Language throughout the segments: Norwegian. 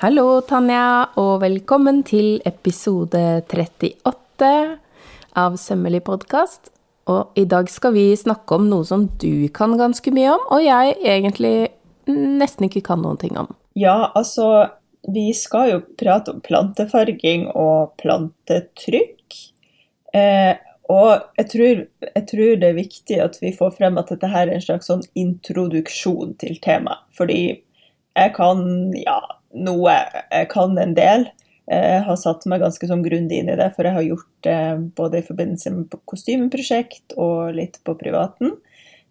Hallo, Tanja, og velkommen til episode 38 av Sømmelig podkast. Og i dag skal vi snakke om noe som du kan ganske mye om, og jeg egentlig nesten ikke kan noen ting om. Ja, altså Vi skal jo prate om plantefarging og plantetrykk. Eh, og jeg tror, jeg tror, det er viktig at vi får frem at dette her er en slags sånn introduksjon til temaet. Fordi jeg kan ja, noe. Jeg kan en del. Jeg har satt meg ganske sånn grundig inn i det, for jeg har gjort det både i forbindelse med kostymeprosjekt og litt på privaten.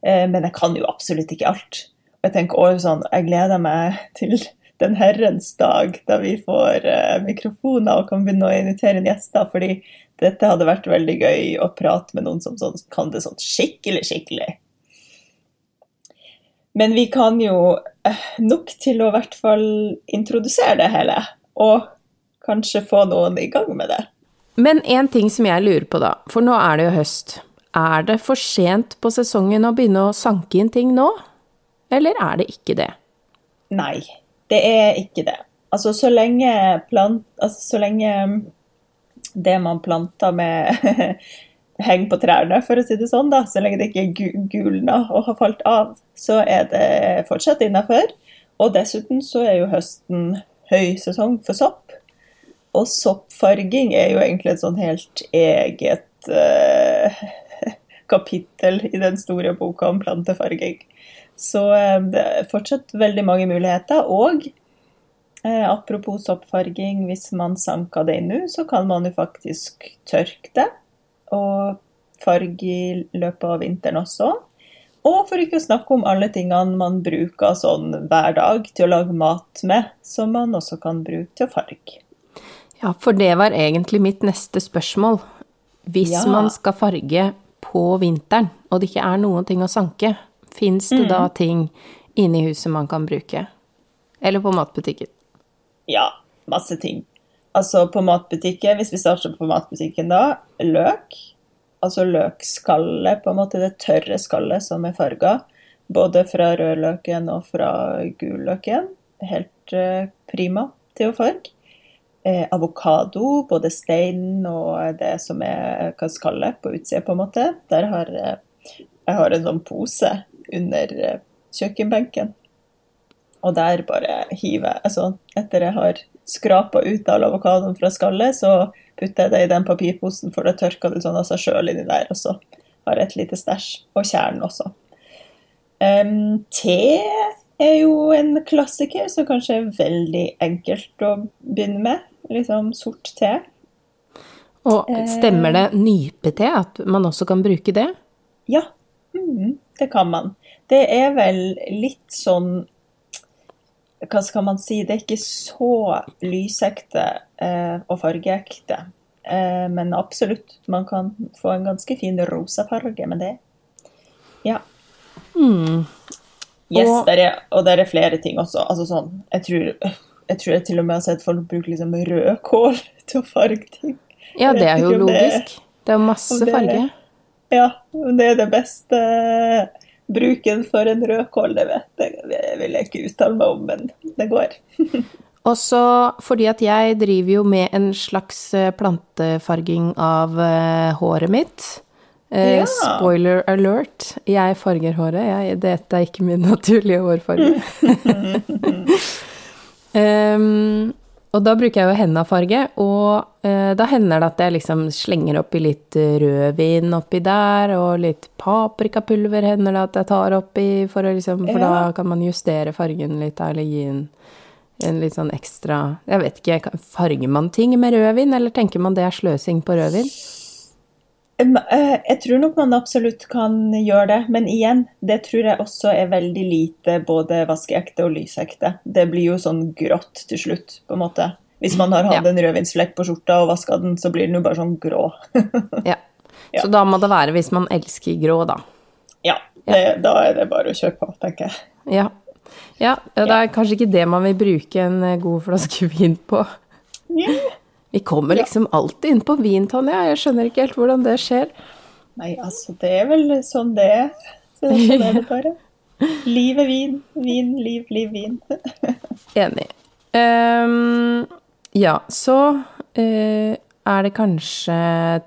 Eh, men jeg kan jo absolutt ikke alt. Og jeg tenker også sånn, jeg gleder meg til den herrens dag da vi får mikrofoner og kan begynne å invitere inn gjester. fordi dette hadde vært veldig gøy å prate med noen som sånn, kan det sånn skikkelig, skikkelig. Men vi kan jo uh, nok til å i hvert fall introdusere det hele. Og kanskje få noen i gang med det. Men en ting som jeg lurer på, da, for nå er det jo høst. Er det for sent på sesongen å begynne å sanke inn ting nå? Eller er det ikke det? Nei, det er ikke det. Altså så lenge, plant, altså, så lenge det man planter med henger på trærne, for å si det sånn, da, så lenge det ikke gulner og har falt av, så er det fortsatt innafor. Og dessuten så er jo høsten høysesong for sopp. Og soppfarging er jo egentlig et sånn helt eget uh, kapittel i den store boka om plantefarging. Så uh, det er fortsatt veldig mange muligheter. Og uh, apropos soppfarging, hvis man sanker det inn nå, så kan man jo faktisk tørke det. Og farge i løpet av vinteren også. Og for ikke å snakke om alle tingene man bruker sånn hver dag til å lage mat med, som man også kan bruke til å farge. Ja, for det var egentlig mitt neste spørsmål. Hvis ja. man skal farge på vinteren, og det ikke er noen ting å sanke, fins det mm. da ting inni huset man kan bruke? Eller på matbutikken? Ja, masse ting. Altså på matbutikken, hvis vi starter på matbutikken da, løk. Altså løkskallet, på en måte det tørre skallet som er farga. Både fra rødløken og fra gulløken. Helt uh, prima til å farge eh, avokado, både steinen og det som er hva skallet på utsida, på en måte. Der har eh, jeg har en sånn pose under eh, kjøkkenbenken. Og der bare hiver jeg altså Etter jeg har skrapa ut all avokadoen fra skallet, så putter jeg det i den papirposen, for da tørker det sånn av seg sjøl inni der. Og så har jeg et lite stæsj. Og kjernen også. Um, te er jo en klassiker som kanskje er veldig enkelt å begynne med liksom sort te. Og stemmer det nypete, at man også kan bruke det? Ja, mm, det kan man. Det er vel litt sånn Hva skal man si? Det er ikke så lysekte eh, og fargeekte. Eh, men absolutt, man kan få en ganske fin rosafarge med det. Ja. Mm. Yes, og, der er, og der er flere ting også. Altså sånn, jeg tror jeg tror jeg til og med har sett folk bruke liksom rødkål til å farge ting. Ja, det er jo logisk. Det, er jo masse farge. Ja, det er det beste bruken for en rødkål, det vet jeg. Det vil jeg ikke uttale meg om, men det går. Også fordi at jeg driver jo med en slags eh, plantefarging av uh, håret mitt. Uh, ja. Spoiler alert, jeg farger håret. Jeg, dette er ikke min naturlige hårfarge. Um, og da bruker jeg jo hennafarge, og eh, da hender det at jeg liksom slenger oppi litt rødvin oppi der, og litt paprikapulver hender det at jeg tar oppi, for, liksom, for ja. da kan man justere fargen litt, eller gi en, en litt sånn ekstra Jeg vet ikke, farger man ting med rødvin, eller tenker man det er sløsing på rødvin? Eh, jeg tror nok man absolutt kan gjøre det, men igjen, det tror jeg også er veldig lite både vaskeekte og lysekte. Det blir jo sånn grått til slutt, på en måte. Hvis man har hatt ja. en rødvinsflekk på skjorta og vaska den, så blir den jo bare sånn grå. ja. ja. Så da må det være hvis man elsker grå, da. Ja, det, da er det bare å kjøre på, tenker jeg. Ja. ja. det er kanskje ikke det man vil bruke en eh, god flaske vin på. Yeah. Vi kommer liksom alltid inn på vin, Tanja. Jeg skjønner ikke helt hvordan det skjer. Nei, altså, det er vel sånn det er. Så sånn er det bare. Liv er vin. Vin, liv, liv, vin. Enig. Um, ja, så uh, er det kanskje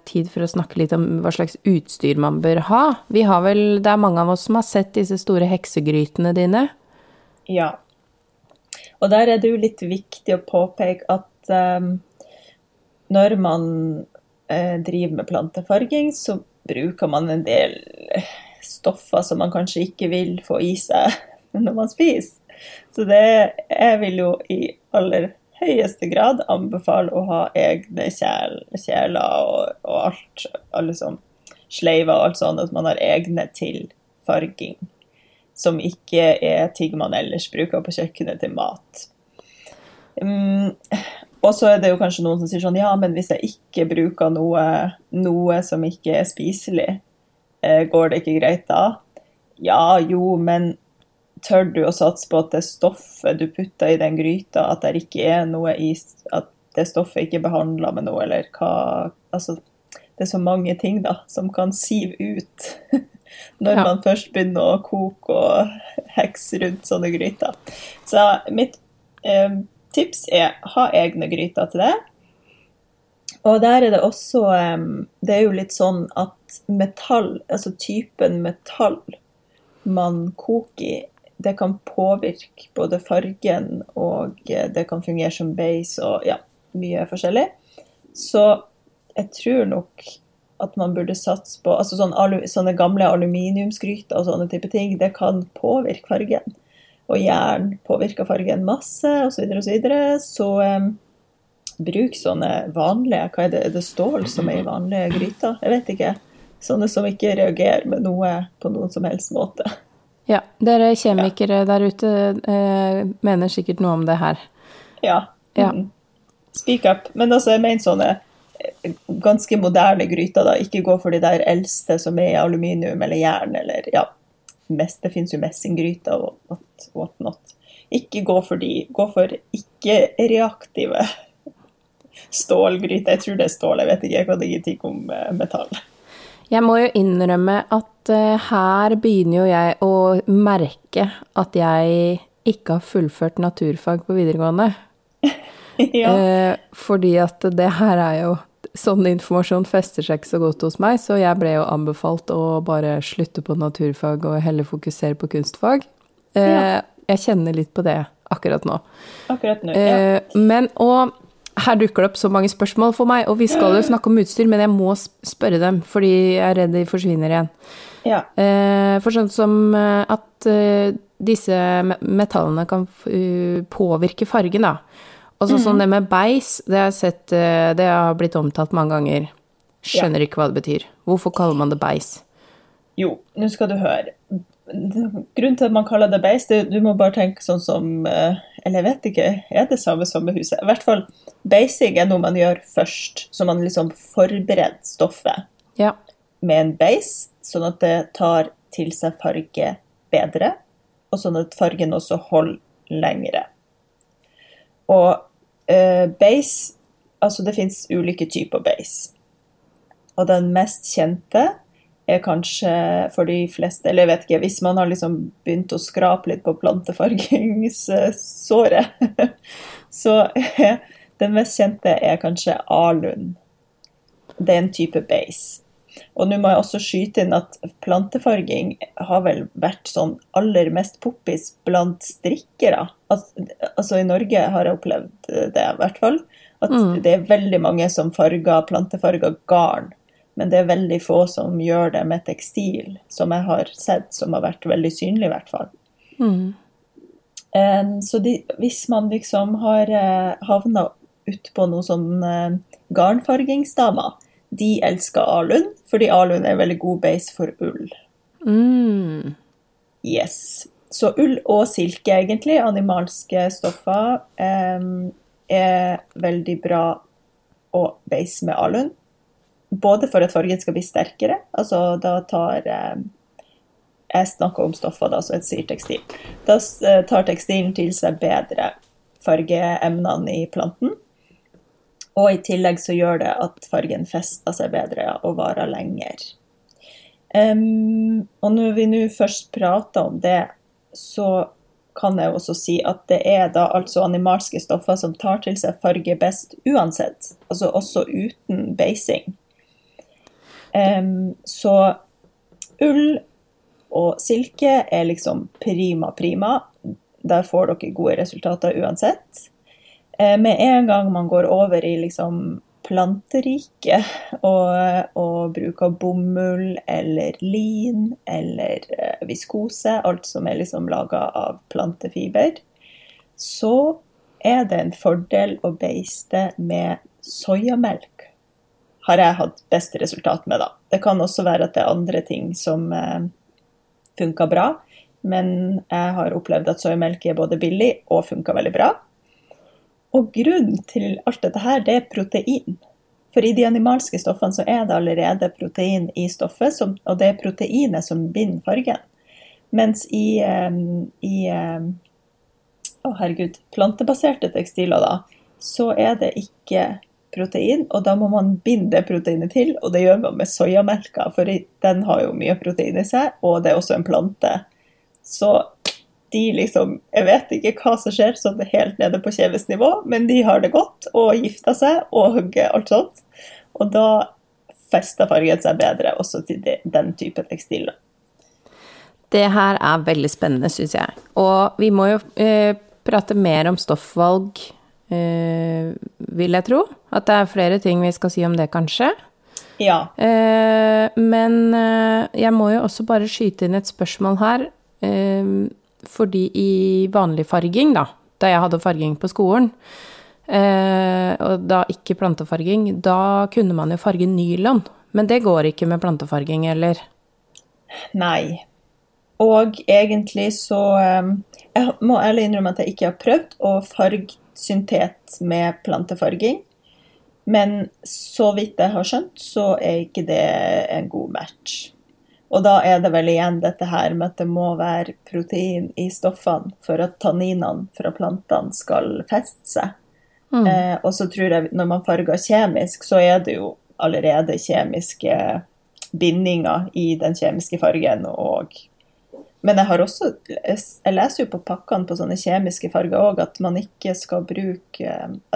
tid for å snakke litt om hva slags utstyr man bør ha. Vi har vel, Det er mange av oss som har sett disse store heksegrytene dine. Ja. Og der er det jo litt viktig å påpeke at um, når man eh, driver med plantefarging, så bruker man en del stoffer som man kanskje ikke vil få i seg når man spiser. Så det jeg vil jo i aller høyeste grad anbefale å ha egne kjel, kjeler og, og alt, alle sånn sleiver og alt sånt, at man har egne til farging. Som ikke er ting man ellers bruker på kjøkkenet til mat. Um, og så er det jo kanskje noen som sier sånn Ja, men hvis jeg ikke bruker noe, noe som ikke er spiselig, eh, går det ikke greit da? Ja, jo, men tør du å satse på at det stoffet du putter i den gryta, at det ikke er noe i At det stoffet ikke er behandla med noe, eller hva Altså, det er så mange ting, da, som kan sive ut når ja. man først begynner å koke og hekse rundt sånne gryter. Så mitt eh, tips er ha egne gryter til det. Og der er det også Det er jo litt sånn at metall, altså typen metall man koker i, det kan påvirke både fargen og eh, det kan fungere som base og ja, mye forskjellig. Så jeg tror nok at man burde satse på altså sånne, sånne gamle aluminiumsgryter og sånne type ting. Det kan påvirke fargen. Og jern påvirker fargen masse, osv. Så, videre, og så, så um, bruk sånne vanlige Hva er det, er det stål som er i vanlige gryter? Jeg vet ikke. Sånne som ikke reagerer med noe på noen som helst måte. Ja, dere kjemikere ja. der ute eh, mener sikkert noe om det her. Ja. ja. Mm. Speak up. Men altså, jeg mener sånne eh, ganske moderne gryter, da. Ikke gå for de der eldste som er i aluminium eller jern eller ja. Mest, det finnes jo messinggryter og what, what not. Ikke gå for de. Gå for ikke-reaktive stålgryter. Jeg tror det er stål, jeg vet ikke. Jeg kan ingenting om eh, metall. Jeg må jo innrømme at uh, her begynner jo jeg å merke at jeg ikke har fullført naturfag på videregående. ja. uh, fordi at det her er jo Sånn informasjon fester seg ikke så godt hos meg, så jeg ble jo anbefalt å bare slutte på naturfag og heller fokusere på kunstfag. Uh, ja. Jeg kjenner litt på det akkurat nå. Akkurat nå, ja. Men, og her dukker det opp så mange spørsmål for meg, og vi skal jo snakke om utstyr, men jeg må spørre dem, fordi jeg er redd de forsvinner igjen. Ja. Eh, for sånn som eh, at eh, disse metallene kan påvirke fargen, da. Og så, sånn mm. det med beis, det har jeg sett Det har blitt omtalt mange ganger. Skjønner ja. ikke hva det betyr. Hvorfor kaller man det beis? Jo, nå skal du høre grunnen til at man kaller det beis, det, du må bare tenke sånn som eh, Eller jeg vet ikke, er det samme sommerhuset? I hvert fall, beising er noe man gjør først. Så man liksom forbereder stoffet ja. med en beis, sånn at det tar til seg farge bedre. Og sånn at fargen også holder lengre. Og uh, base Altså, det fins ulike typer base. Og den mest kjente er kanskje for de fleste Eller jeg vet ikke, hvis man har liksom begynt å skrape litt på plantefargingssåret, så den mest kjente er kanskje alun. Det er en type base. Og nå må jeg også skyte inn at plantefarging har vel vært sånn aller mest poppis blant strikkere. Altså i Norge har jeg opplevd det, i hvert fall. At mm. det er veldig mange som farger plantefarger garn men det er veldig få som gjør det med tekstil, som jeg har sett, som har vært veldig synlig, i hvert fall. Mm. Um, så de, hvis man liksom har uh, havna utpå noen sånn uh, garnfargingsdamer, de elsker alun, fordi alun er en veldig god base for ull. Mm. Yes. Så ull og silke, egentlig, animalske stoffer, eh, er veldig bra å base med alun både for at fargen skal bli sterkere, altså da tar eh, Jeg snakker om stoffer, da, så jeg sier tekstil. Da eh, tar tekstilen til seg bedre fargeemnene i planten. Og i tillegg så gjør det at fargen fester seg bedre og varer lenger. Um, og når vi nå først prater om det, så kan jeg også si at det er da altså animalske stoffer som tar til seg farge best uansett, altså også uten beising. Um, så ull og silke er liksom prima prima. Der får dere gode resultater uansett. Uh, med en gang man går over i liksom planteriket og, og bruker bomull eller lin eller uh, viskose, alt som er liksom laga av plantefiber, så er det en fordel å beiste med soyamelk har jeg hatt best resultat med, da. Det kan også være at det er andre ting som funker funka bra, men jeg har opplevd at soyamelk er både billig og funka veldig bra. Og grunnen til alt dette her, det er protein. For i de animalske stoffene så er det allerede protein i stoffet, som, og det er proteinet som binder fargen. Mens i, i å herregud, plantebaserte tekstiler, da, så er det ikke protein, og da må man binde proteinet til, og det gjør man med soyamelka, for den har jo mye protein i seg, og det er også en plante. Så de liksom Jeg vet ikke hva som skjer sånn helt nede på kjeves nivå, men de har det godt og gifter seg og hugger alt sånt. Og da fester fargen seg bedre også til den type tekstiler. Det her er veldig spennende, syns jeg. Og vi må jo eh, prate mer om stoffvalg eh, vil jeg tro. At det er flere ting vi skal si om det, kanskje. Ja. Eh, men uh, jeg må jo også bare skyte inn et spørsmål her. Fordi i vanlig farging, da, da jeg hadde farging på skolen, og da ikke plantefarging, da kunne man jo farge nylon. Men det går ikke med plantefarging, eller? Nei. Og egentlig så Jeg må ærlig innrømme at jeg ikke har prøvd å farge syntet med plantefarging. Men så vidt jeg har skjønt, så er ikke det en god match. Og da er det vel igjen dette her med at det må være protein i stoffene for at tanninene fra plantene skal feste seg. Mm. Eh, og så tror jeg når man farger kjemisk, så er det jo allerede kjemiske bindinger i den kjemiske fargen og men jeg har også Jeg leser jo på pakkene på sånne kjemiske farger òg at man ikke skal bruke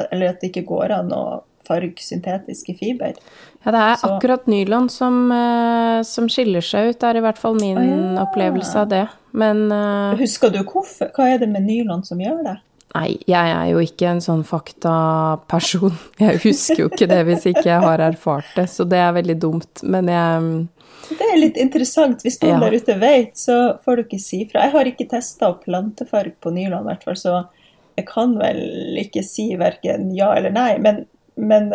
Eller at det ikke går an å farge syntetiske fiber. Ja, det er Så. akkurat nylon som, eh, som, skiller seg ut. Det er i hvert fall min ah, ja. opplevelse av det. Men uh, Husker du hvorfor? Hva er det med nylon som gjør det? Nei, jeg er jo ikke en sånn faktaperson. Jeg husker jo ikke det hvis ikke jeg har erfart det, så det er veldig dumt. Men jeg det er litt interessant. Hvis noen ja. der ute vet, så får du ikke si fra. Jeg har ikke testa plantefarg på nylon, i hvert fall, så jeg kan vel ikke si verken ja eller nei. Men, men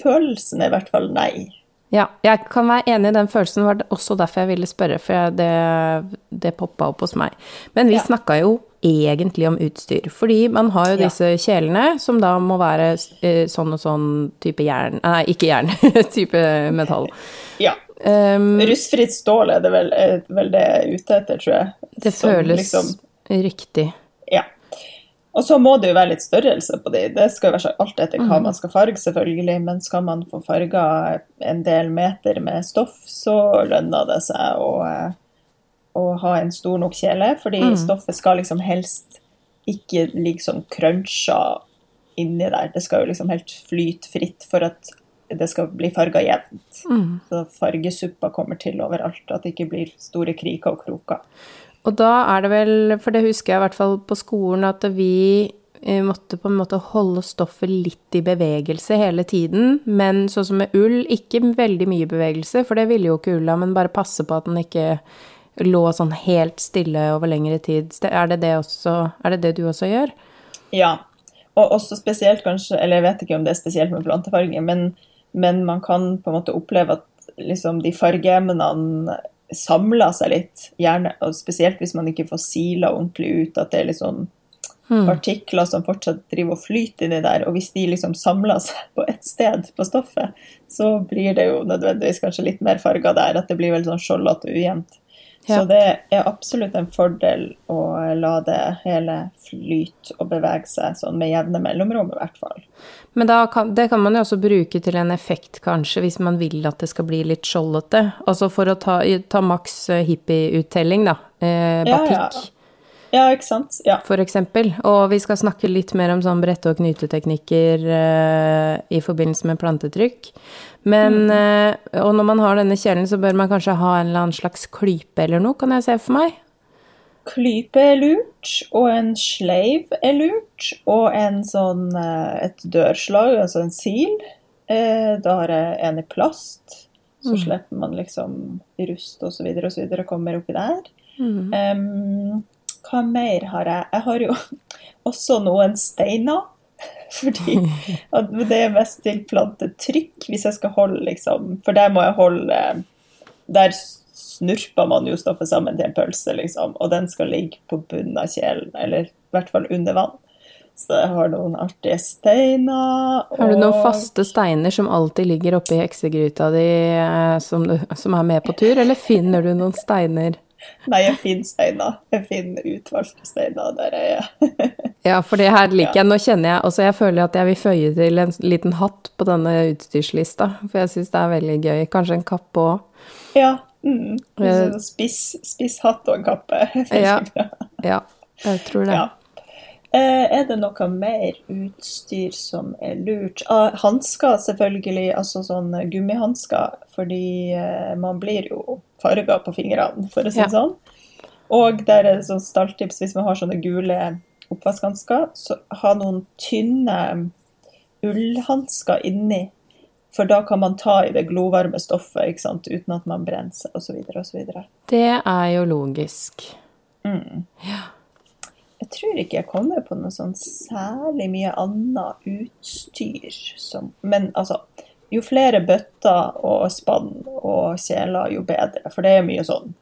følelsen er i hvert fall nei. Ja, jeg kan være enig i den følelsen. var det også derfor jeg ville spørre, for det, det poppa opp hos meg. Men vi ja. snakka jo egentlig om utstyr. Fordi man har jo disse ja. kjelene som da må være eh, sånn og sånn type jern Nei, ikke jern, type metall. Ja. Um, Rustfritt stål er det vel, er vel det ute etter, tror jeg. Det Som, føles liksom, riktig. Ja. Og så må det jo være litt størrelse på de. Det skal jo være alt etter hva mm. man skal farge, selvfølgelig. Men skal man få farga en del meter med stoff, så lønner det seg å, å ha en stor nok kjele. Fordi mm. stoffet skal liksom helst ikke ligge sånn cruncha inni der. Det skal jo liksom helt flyte fritt for at det skal bli farga jevnt. Mm. Så fargesuppa kommer til overalt, at det ikke blir store kriker og kroker. Og da er det vel, for det husker jeg i hvert fall på skolen, at vi eh, måtte på en måte holde stoffet litt i bevegelse hele tiden. Men sånn som med ull, ikke veldig mye bevegelse, for det ville jo ikke ulla, men bare passe på at den ikke lå sånn helt stille over lengre tid. Er det det, også, er det, det du også gjør? Ja, og også spesielt kanskje, eller jeg vet ikke om det er spesielt med plantefarge, men men man kan på en måte oppleve at liksom, de fargeemnene samler seg litt, gjerne, og spesielt hvis man ikke får sila ordentlig ut, at det er hmm. partikler som fortsatt driver og flyter inni der. Og hvis de liksom samler seg på ett sted på stoffet, så blir det jo nødvendigvis kanskje litt mer farger der, at det blir veldig sånn skjoldete og ujevnt. Ja. Så det er absolutt en fordel å la det hele flyte og bevege seg sånn med jevne mellomrom, i hvert fall. Men kan, det kan man jo også bruke til en effekt, kanskje, hvis man vil at det skal bli litt skjoldete. Altså for å ta, ta maks eh, hippieuttelling, da. Eh, batikk. Ja, ja. Ja, ikke sant. Ja. for eksempel. Og vi skal snakke litt mer om sånn brette- og knyteteknikker uh, i forbindelse med plantetrykk. Men, uh, og når man har denne kjelen, så bør man kanskje ha en eller annen slags klype eller noe, kan jeg se for meg. Klype er lurt, og en sleiv er lurt, og en sånn, eh, et dørslag, altså en sil. Da har jeg en i plast, så slipper man liksom rust så videre og kommer oppi der. Em, hva mer har jeg? Jeg har jo også noen steiner. Fordi det er mest til plantetrykk, hvis jeg skal holde liksom For der må jeg holde Der snurper man jo stoffet sammen til en pølse, liksom. Og den skal ligge på bunnen av kjelen, eller i hvert fall under vann. Så jeg har noen artige steiner. Har du noen faste steiner som alltid ligger oppi heksegryta di, eh, som, du, som er med på tur, eller finner du noen steiner? Nei, jeg finner steiner. Jeg finner utvalgte steiner der jeg er. Ja, for det her liker jeg. Nå kjenner jeg også Jeg føler at jeg vil føye til en liten hatt på denne utstyrslista, for jeg syns det er veldig gøy. Kanskje en kappe òg. Ja. Mm. Eh. Spiss, spiss hatt og en kappe. Ja. Ja, jeg tror det. Ja. Eh, er det noe mer utstyr som er lurt? Ah, hansker, selvfølgelig. Altså sånn gummihansker. Fordi eh, man blir jo farga på fingrene, for å si Ja. sånn. Og der er det sånn stalltips hvis man har sånne gule oppvaskhansker, så ha noen tynne ullhansker inni. For da kan man ta i det glovarme stoffet ikke sant? uten at man brenner seg, osv. osv. Det er jo logisk. Jeg tror ikke jeg kommer på noe sånn særlig mye annet utstyr som Men altså, jo flere bøtter og spann og kjeler, jo bedre. For det er mye sånn,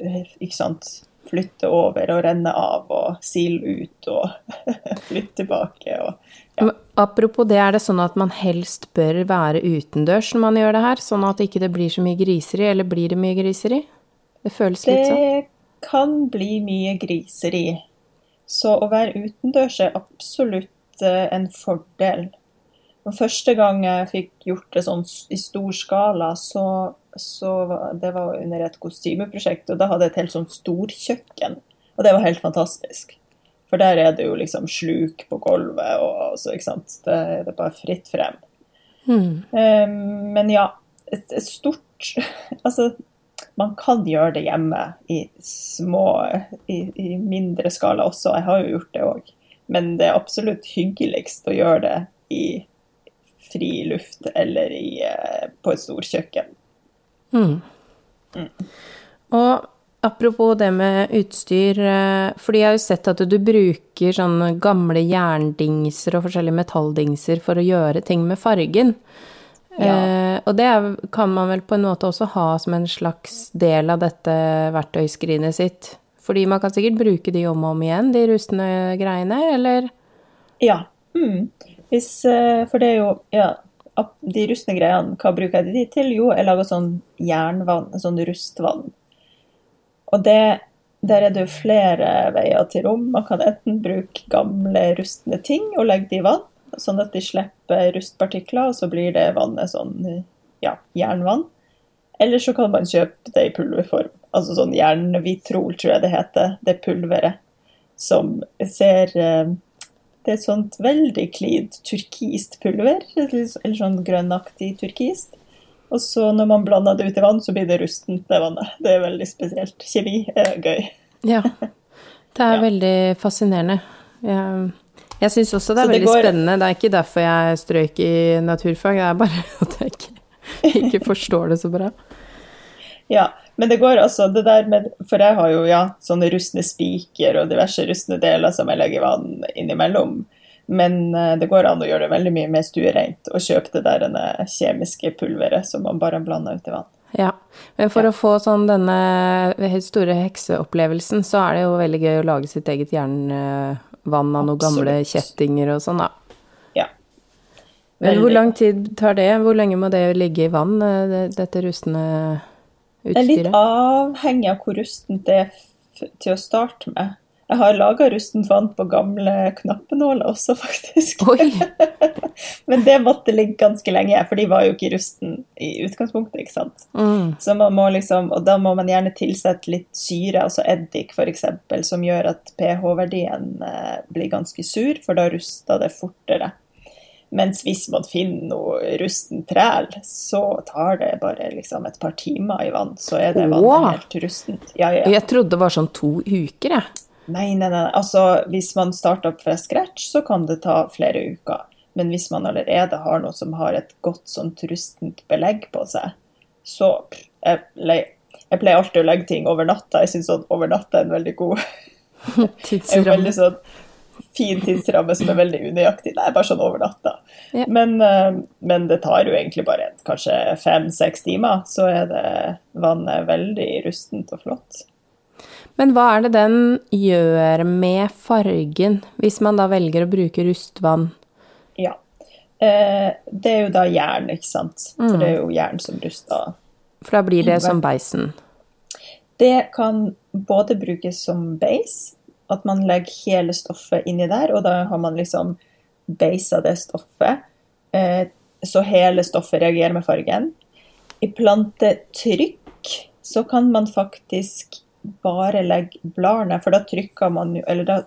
eh, ikke sant Flytte over og renne av og sil ut og flytte tilbake og ja. Apropos det, er det sånn at man helst bør være utendørs når man gjør det her, sånn at ikke det blir så mye griseri, eller blir det mye griseri? Det føles litt sånn. Det kan bli mye griseri. Så å være utendørs er absolutt eh, en fordel. Og første gang jeg fikk gjort det sånn i stor skala, så, så det var under et kostymeprosjekt, og da hadde jeg et helt sånn storkjøkken. Og det var helt fantastisk. For der er det jo liksom sluk på gulvet, og så, ikke sant. Det, det er bare fritt frem. Hmm. Um, Men ja, et, et stort Altså, man kan gjøre det hjemme i små i, I mindre skala også. Jeg har jo gjort det òg. Men det er absolutt hyggeligst å gjøre det i fri luft eller i, eh, på et storkjøkken. Og apropos det med utstyr, eh, fordi jeg har jo sett at du bruker sånne gamle jerndingser og forskjellige metalldingser for å gjøre ting med fargen. Ja. Eh, og det er, kan man vel på en måte også ha som en slags del av dette verktøyskrinet sitt. Fordi man kan sikkert bruke de om og om igjen, de rustne greiene, eller? Ja. Mm. Hvis, eh, for det er jo ja, De rustne greiene, hva bruker jeg de til? Jo, jeg lager sånn jernvann, sånn rustvann. Og det, der er det jo flere veier til rom. Man kan enten bruke gamle rustne ting og legge det i vann, sånn at de slipper rustpartikler, og så blir det vannet sånn ja, jernvann. Eller så kan man kjøpe det i pulverform. Altså sånn jernvitrol, tror jeg det heter. Det pulveret som ser eh, Det er et sånt veldig klid turkist pulver, eller sånn grønnaktig turkist. Og så når man blander det ut i vann, så blir det rustent, det vannet. Det er veldig spesielt. Kjemi er gøy. Ja. Det er Ja. veldig fascinerende. Jeg, jeg syns også det er det veldig går- spennende. Det er ikke derfor jeg strøyk i naturfag, det er bare at jeg ikke, ikke forstår det så bra. Ja, men det går altså det der med For jeg har jo ja, sånne rustne spiker og diverse rustne deler som jeg legger vann innimellom. Men eh, det går an å gjøre det veldig mye mer stuereint og kjøpe det der kjemiske pulveret som man bare blander ut i vann. Ja, men for å få sånn denne store hekseopplevelsen, så er det jo veldig gøy å lage sitt eget jernvann av noen gamle kjettinger og sånn, da. Ja. Men hvor lang tid tar det? Hvor lenge må det ligge i vann, eh, det- dette rustne Det er litt avhengig av hvor rustent det er til å starte med. Jeg har laga rustent vann på gamle knappenåler også, faktisk. Men det måtte ligge ganske lenge, for de var jo ikke rusten i utgangspunktet. ikke sant? Mm. Så man må liksom, Og da må man gjerne tilsette litt syre, altså eddik f.eks., som gjør at pH-verdien eh, blir ganske sur, for da ruster det fortere. Mens hvis man finner noe rusten træl, så tar det bare liksom et par timer i vann, så er det vannet helt rustent. Ja, ja. Jeg trodde det var sånn to uker, jeg. Nei, nei, nei. Altså, hvis man starter opp fra scratch, så kan det ta flere uker. Men hvis man allerede har noe som har et godt sånt rustent belegg på seg, så jeg, jeg pleier alltid å legge ting over natta. Jeg syns sånn over natta er en veldig god en veldig sånn fin tidsramme som er veldig unøyaktig. Nei, bare sånn over natta. Ja. Men, eh, men det tar jo egentlig bare kanskje fem-seks timer, så er det vannet veldig rustent og flott. Men hva er det den gjør med fargen, hvis man da velger å bruke rustvann? Ja. Eh, det er jo da jern, ikke sant. For Mm. det er jo jern som ruster. For da blir det som beisen. Det kan både brukes som beis, at man legger hele stoffet inni der, og da har man liksom beisa det stoffet. Eh, så hele stoffet reagerer med fargen. I plantetrykk så kan man faktisk bare legge bladene, for da trykker man jo Eller da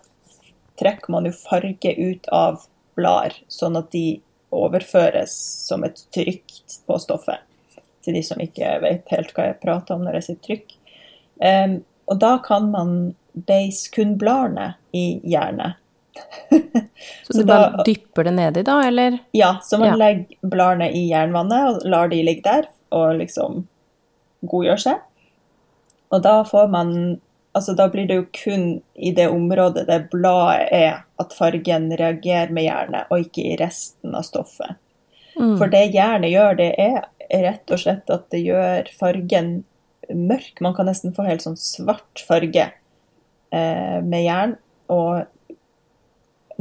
trekker man jo farge ut av blader, sånn at de overføres som et trykk på stoffet. Til de som ikke vet helt hva jeg prater om når jeg sier trykk. Um, og da kan man beise kun bladene i jernet. Så, Så du da- bare dypper det nedi da, eller? Ja, så man Ja. legger bladene i jernvannet og lar de ligge der og liksom godgjøre seg. Og da får man Altså da blir det jo kun i det området der bladet er at fargen reagerer med jernet, og ikke i resten av stoffet. Mm. For det jernet gjør, det er rett og slett at det gjør fargen mørk. Man kan nesten få helt sånn svart farge eh, med jern og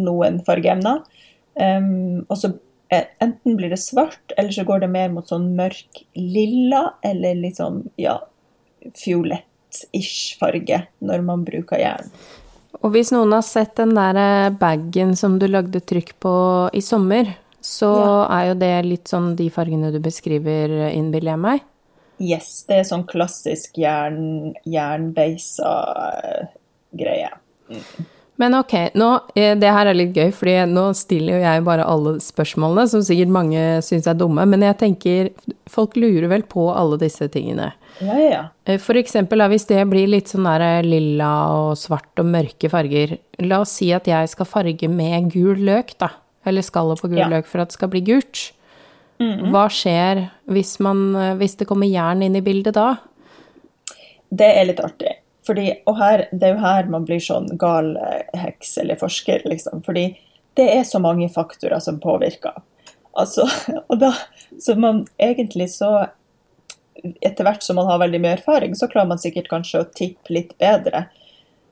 noen fargeemner. Um, og så eh, enten blir det svart, eller så går det mer mot sånn mørk lilla, eller litt sånn, ja, fiolett-ish farge når man bruker jern. Og hvis noen har sett den der eh, bagen som du lagde trykk på i sommer, så er jo det litt sånn de fargene du beskriver, eh, innbiller jeg meg. Yes, det er sånn klassisk jern, jernbeisa greie. greie. Men ok, nå, eh, det her er litt gøy, fordi nå stiller jo jeg bare alle spørsmålene, som sikkert mange syns er dumme, men jeg tenker folk lurer vel på alle disse tingene. Ja, ja. Eh, For eksempel hvis det blir litt sånn der eh, lilla og svart og mørke farger, la oss si at jeg skal farge med gul løk, da, eller skallet på gul Ja. løk for at det skal bli gult. Hva skjer hvis, man, hvis det kommer jern inn i bildet da? Det er litt artig. Fordi, og her, det er jo her man blir sånn gal eh, heks eller forsker, liksom. Fordi det er så mange faktorer som påvirker. Altså, og da, så man egentlig så Etter hvert som man har veldig mye erfaring, så klarer man sikkert kanskje å tippe litt bedre.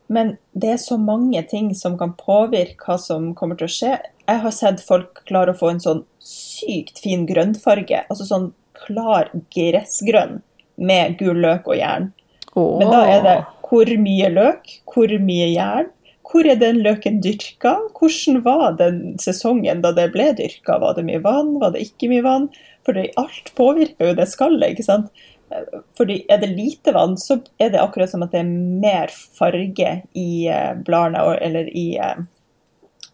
Men det er så mange ting som kan påvirke hva som kommer til å skje. Jeg har sett folk klare å få en sånn sykt fin grønnfarge. Altså sånn klar gressgrønn med gul løk og jern. Men da er det hvor mye løk, hvor mye jern, hvor er den løken dyrka, hvordan var den sesongen da det ble dyrka, var det mye vann, var det ikke mye vann? For alt påvirker jo det skallet, ikke sant. Fordi er det lite vann, så er det akkurat som at det er mer farge i eh, bladene eller i eh,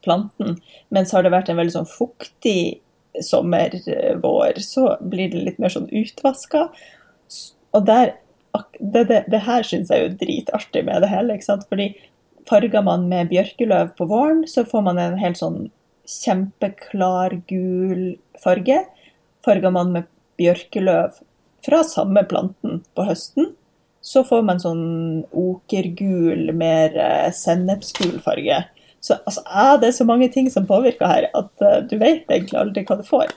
planten. Mens har det vært en veldig sånn fuktig sommer, eh, så blir det litt mer sånn utvaska. Og der, det, det, det her syns jeg er jo dritartig med det hele. ikke sant? Fordi farger man med bjørkeløv på våren, så får man en helt sånn kjempeklar gul farge. Farger man med bjørkeløv fra samme planten på høsten, så får man sånn okergul, mer eh, sennepsgul farge. Så altså, er det så mange ting som påvirker her, at uh, du vet egentlig aldri hva du får.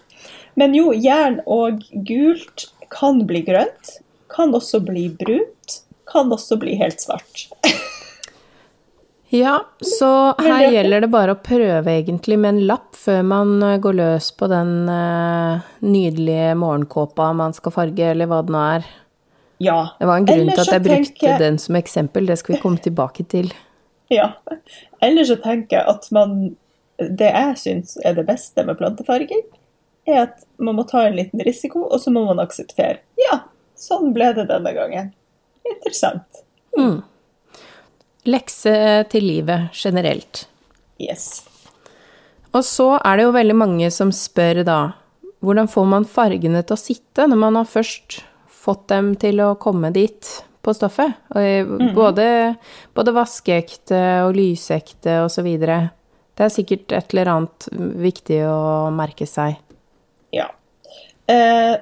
Men jo, jern og gult kan bli grønt, kan også bli brunt, kan også bli helt svart. Ja, så her gjelder det bare å prøve egentlig med en lapp før man eh, går løs på den eh, nydelige morgenkåpa man skal farge, eller hva det nå er. Ja. Det var en grunn til at jeg brukte tenker- den som eksempel, det skal vi komme tilbake til. Ja. Eller så tenker jeg at man Det jeg syns er det beste med plantefarging, er at man må ta en liten risiko, og så må man akseptere. Ja, sånn ble det denne gangen. Interessant. Mm. Lekse til livet generelt. Yes. Og så er det jo veldig mange som spør da, hvordan får man fargene til å sitte når man har først fått dem til å komme dit på stoffet? Og både, både vaskeekte og lysekte og så videre. Det er sikkert et eller annet viktig å merke seg. Ja. Eh,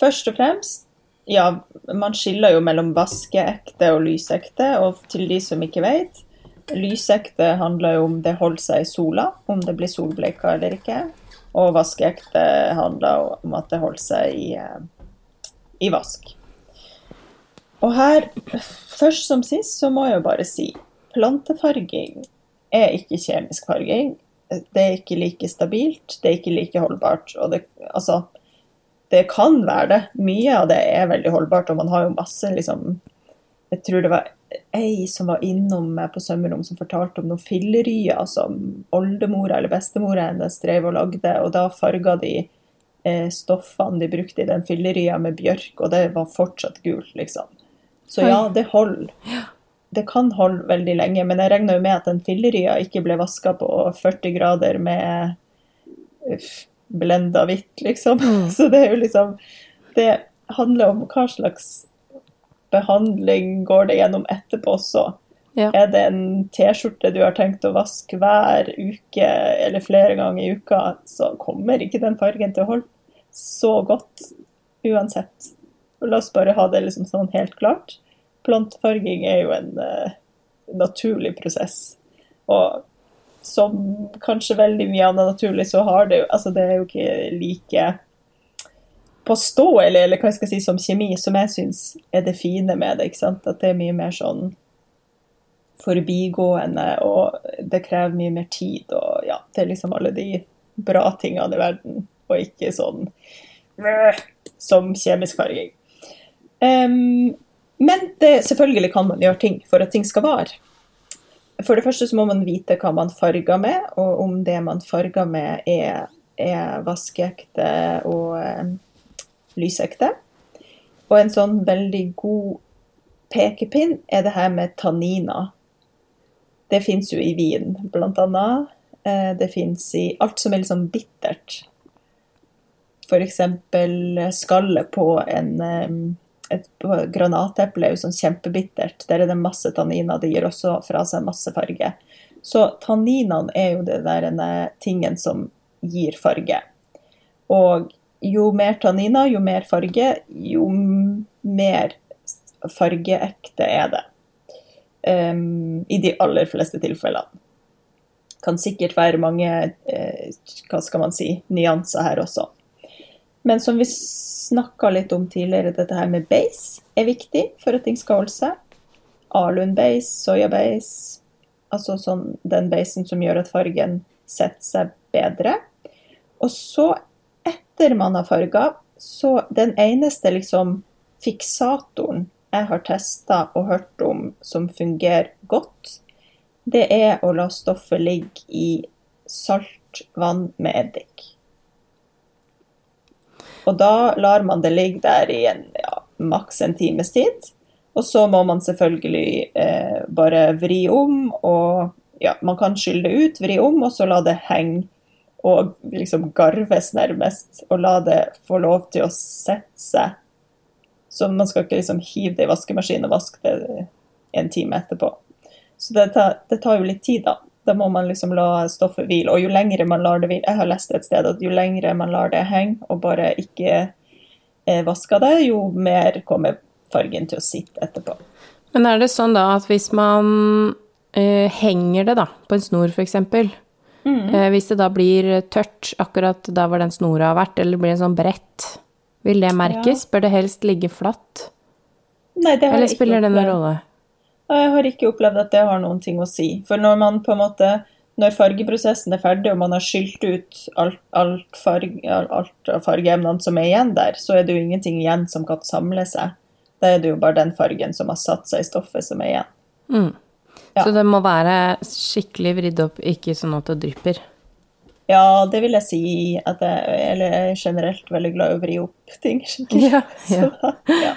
først og fremst, ja, man skiller jo mellom vaskeekte og lysekte, og til de som ikke vet, lysekte handler jo om det holder seg i sola, om det blir solbleika eller ikke, og vaskeekte handler om at det holder seg i, eh, i vask. Og her, først som sist, så må jeg jo bare si, plantefarging er ikke kjemisk farging. Det er ikke like stabilt, det er ikke like holdbart. Og det, altså, det kan være det. Mye av det er veldig holdbart, og man har jo masse liksom Jeg tror det var ei som var innom meg på sømmerom som fortalte om noen fillerier som oldemora eller bestemora hennes drev og lagde, og da farga de eh, stoffene de brukte i den fillerya med bjørk, og det var fortsatt gult, liksom. Så ja, det holder. Det kan holde veldig lenge, men jeg regner jo med at den fillerya ikke ble vaska på 40 grader med uff, blenda hvitt, liksom. Så det er jo liksom Det handler om hva slags behandling går det gjennom etterpå også. Ja. Er det en T-skjorte du har tenkt å vaske hver uke eller flere ganger i uka, så kommer ikke den fargen til å holde så godt uansett. Og la oss bare ha det liksom sånn helt klart. Plantefarging er jo en uh, naturlig prosess. Og som kanskje veldig mye annet naturlig, så har det jo Altså, det er jo ikke like påståelig, eller hva jeg skal si, som kjemi, som jeg syns er det fine med det. ikke sant? At det er mye mer sånn forbigående, og det krever mye mer tid, og ja, det er liksom alle de bra tingene i verden, og ikke sånn som kjemisk farging. Um, men det, selvfølgelig kan man gjøre ting for at ting skal vare. For det første så må man vite hva man farger med, og om det man farger med er, er vaskeekte og eh, lysekte. Og en sånn veldig god pekepinn er det her med tanniner. Det fins jo i vin, blant annet. Eh, Det fins i alt som er litt sånn bittert. F.eks. skallet på en eh, et granateple er jo sånn kjempebittert. Der er det masse tanniner. Det gir også fra seg masse farge. Så tanninene er jo det der tingen som gir farge. Og jo mer tanniner, jo mer farge, jo mer fargeekte er det. Um, I de aller fleste tilfellene. Kan sikkert være mange, eh, hva skal man si, nyanser her også. Men som vi snakka litt om tidligere, dette her med base er viktig for at ting skal holde seg. Alun-base, soya-base, altså sånn den basen som gjør at fargen setter seg bedre. Og så, etter man har farga, så den eneste liksom fiksatoren jeg har testa og hørt om som fungerer godt, det er å la stoffet ligge i salt vann med eddik. Og da lar man det ligge der i en ja, maks en times tid. Og så må man selvfølgelig eh, bare vri om, og ja, man kan skylle det ut, vri om, og så la det henge og liksom garves nærmest. Og la det få lov til å sette seg. Så man skal ikke liksom hive det i vaskemaskinen og vaske det en time etterpå. Så det tar, det tar jo litt tid, da. Da må man liksom la stoffet hvile. Og jo lengre man lar det hvile Jeg har lest et sted at jo lengre man lar det henge og bare ikke eh, vasker det, jo mer kommer fargen til å sitte etterpå. Men er det sånn da at hvis man eh, henger det da, på en snor f.eks., eh, hvis det da blir tørt akkurat der hvor den snora har vært, eller det blir en sånn brett, vil det merkes? Bør det helst ligge flatt? Nei, det har Eller spiller det noen rolle? Og jeg har ikke opplevd at det har noen ting å si. For når man på en måte når fargeprosessen er ferdig og man har skylt ut alt, alt, farge, alt av fargeemnene som er igjen der, så er det jo ingenting igjen som kan samle seg. Da er det jo bare den fargen som har satt seg i stoffet, som er igjen. Mm. Ja. Så det må være skikkelig vridd opp, ikke sånn at det drypper. Ja, det vil jeg si at jeg, eller jeg er generelt veldig glad i å vri opp ting skikkelig. Ja, Så, ja.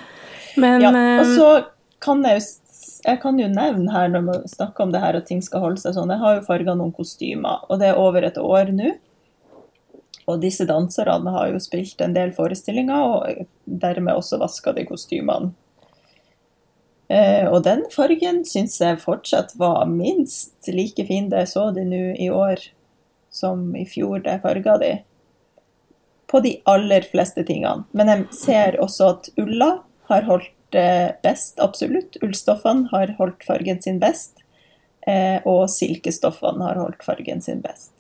Men ja. Og eh, så kan jeg jo jeg kan jo nevne her når man snakker om det her at ting skal holde seg sånn, jeg har jo farga noen kostymer, og det er over et år nå. Og disse danserne har jo spilt en del forestillinger, og dermed også vaska de kostymene. Eh, og den fargen syns jeg fortsatt var minst like fin da jeg så de nå i år, som i fjor da jeg farga de. På de aller fleste tingene. Men jeg ser også at ulla har holdt best, absolutt. Ullstoffene har holdt fargen sin best. Eh, og silkestoffene har holdt fargen sin best.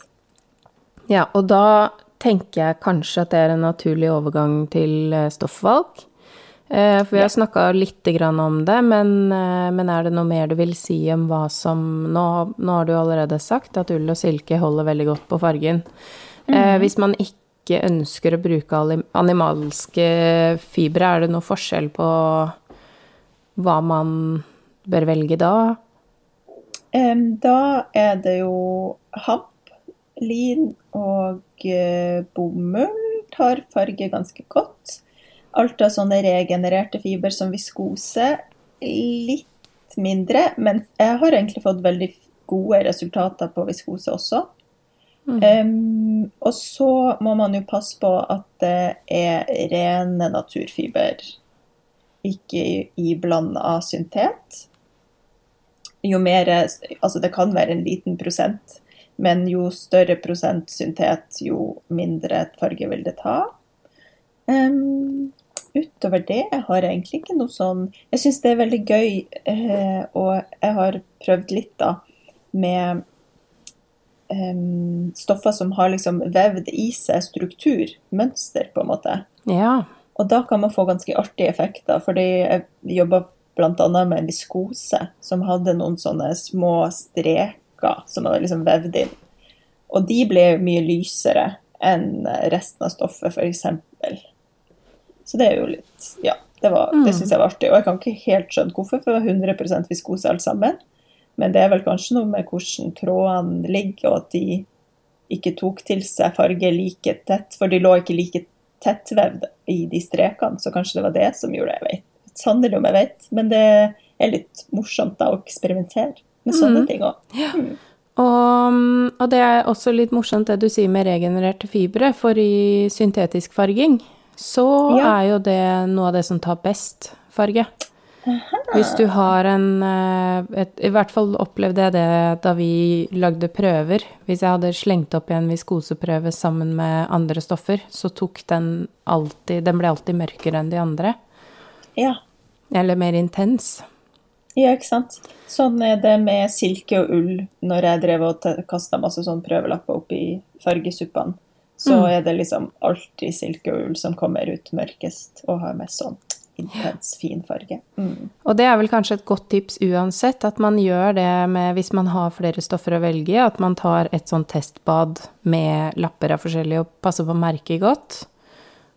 Ja, og da tenker jeg kanskje at det er en naturlig overgang til eh, stoffvalg. Eh, For vi har snakka lite grann om det, men, eh, men er det noe mer du vil si om hva som nå, nå har du allerede sagt at ull og silke holder veldig godt på fargen. Mm. Hvis man ikke ønsker å bruke animalske fibre, er det noe forskjell på hva man bør velge da? Da er det jo hamp, lin og eh, bomull tar farge ganske godt. Alt av sånne regenererte fiber som viskose, litt mindre, men jeg har egentlig fått veldig gode resultater på viskose også. Em, og så må man jo passe på at det er rene naturfiber, ikke iblanda syntet. Jo mer Altså det kan være en liten prosent, men jo større prosent syntet, jo mindre farge vil det ta. Um, utover det har jeg egentlig ikke noe sånn Jeg syns det er veldig gøy, eh, og jeg har prøvd litt, da, med em, stoffer som har liksom vevd i seg struktur, mønster, på en måte. Ja. Og da kan man få ganske artige effekter, fordi jeg jobba bl.a. med en viskose som hadde noen sånne små streker som hadde liksom vevd inn. Og de ble mye lysere enn resten av stoffet, f.eks. Så det er jo litt Ja, det, var- det syns jeg var artig. Og jeg kan ikke helt skjønne hvorfor, for det var 100 viskose alt sammen. Men det er vel kanskje noe med hvordan trådene ligger, og at de ikke tok til seg farge like tett, for de lå ikke like tettvevd i de strekene, så kanskje det var det som gjorde det. Jeg vet sannelig om jeg vet, men det er litt morsomt da å eksperimentere med sånne ting òg. Og, og det er også litt morsomt det du sier med regenererte fibre, for i syntetisk farging så Ja. er jo det noe av det som tar best farge. Hvis du har en eh, et, I hvert fall opplevde jeg det da vi lagde prøver. Hvis jeg hadde slengt opp i en viskoseprøve sammen med andre stoffer, så tok den alltid Den ble alltid mørkere enn de andre. Ja. Eller mer intens. ja, ikke sant. Sånn er det med silke og ull når jeg drev og kasta masse sånn prøvelapper opp i fargesuppene. Så er det liksom alltid silke og ull som kommer ut mørkest og har mest sånn intens, fin farge. Mm. Og det er vel kanskje et godt tips uansett, at man gjør det med hvis man har flere stoffer å velge i, at man tar et sånn testbad med lapper av forskjellige og passer på å merke godt.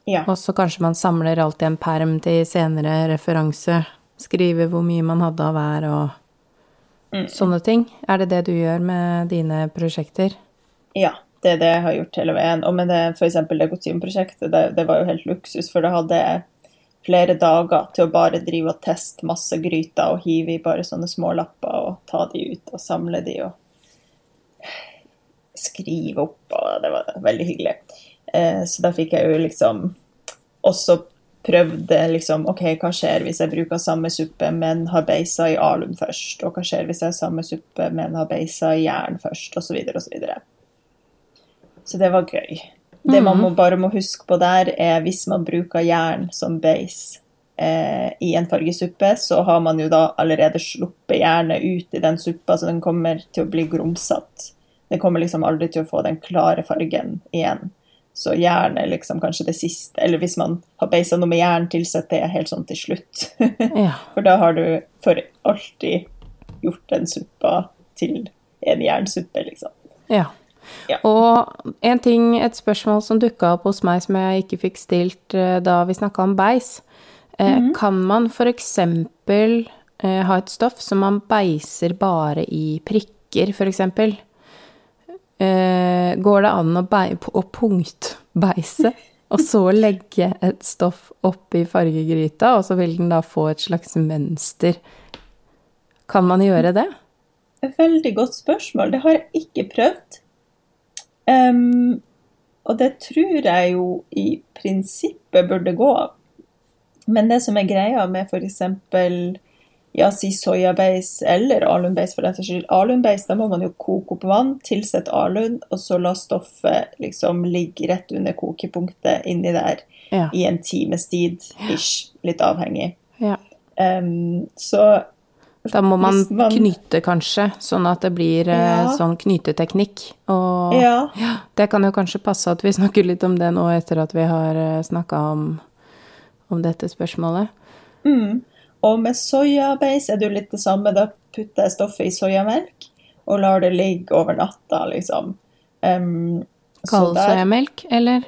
Ja. Og så kanskje man samler alltid en perm til senere referanse. Skriver hvor mye man hadde av hver og sånne ting. Er det det du gjør med dine prosjekter? Ja, det er det jeg har gjort hele veien. Og med det, eksempel det kostymprosjektet, det, det var jo helt luksus, for da hadde jeg flere dager til å bare drive og teste masse gryter og hive i bare sånne smålapper og ta de ut og samle de og skrive opp, og det var veldig hyggelig. Eh, så da fikk jeg jo liksom også prøvde liksom OK, hva skjer hvis jeg bruker samme suppe, men har beisa i alum først? Og hva skjer hvis jeg har samme suppe, men har beisa i jern først? Og så videre og så videre. Så det var gøy. Det man må, bare må huske på der, er hvis man bruker jern som base eh, i en fargesuppe, så har man jo da allerede sluppet jernet ut i den suppa, så den kommer til å bli grumsete. Den kommer liksom aldri til å få den klare fargen igjen. Så jern er liksom kanskje det siste. Eller hvis man har beisa noe med jern, tilsett det helt sånn til slutt. Ja. For da har du for alltid gjort den suppa til en jernsuppe, liksom. ja. Ja. Og en ting, et spørsmål som dukka opp hos meg som jeg ikke fikk stilt eh, da vi snakka om beis. Eh, Kan man f.eks. eh, ha et stoff som man beiser bare i prikker, f.eks. Eh, går det an å, å punktbeise, og så legge et stoff oppi fargegryta, og så vil den da få et slags mønster? Kan man gjøre det? Veldig godt spørsmål. Det har jeg ikke prøvd. Um, og det tror jeg jo i prinsippet burde gå. Men det som er greia med f.eks ja, si soyabeis eller alunbeis for den saks skyld. Alunbeis, da må man jo koke opp vann, tilsette alun, og så la stoffet liksom ligge rett under kokepunktet inni der Ja. i en times tid, ish. Litt avhengig. ja. Um, så Da må man man- knyte, kanskje, sånn at det blir eh, Ja. sånn knyteteknikk. Og ja, det kan jo kanskje passe at vi snakker litt om det nå etter at vi har snakka om, om dette spørsmålet. mm. Og med soyabeis er det jo litt det samme. Da putter jeg stoffet i soyamelk og lar det ligge over natta, liksom. Um, Kald soyamelk, eller?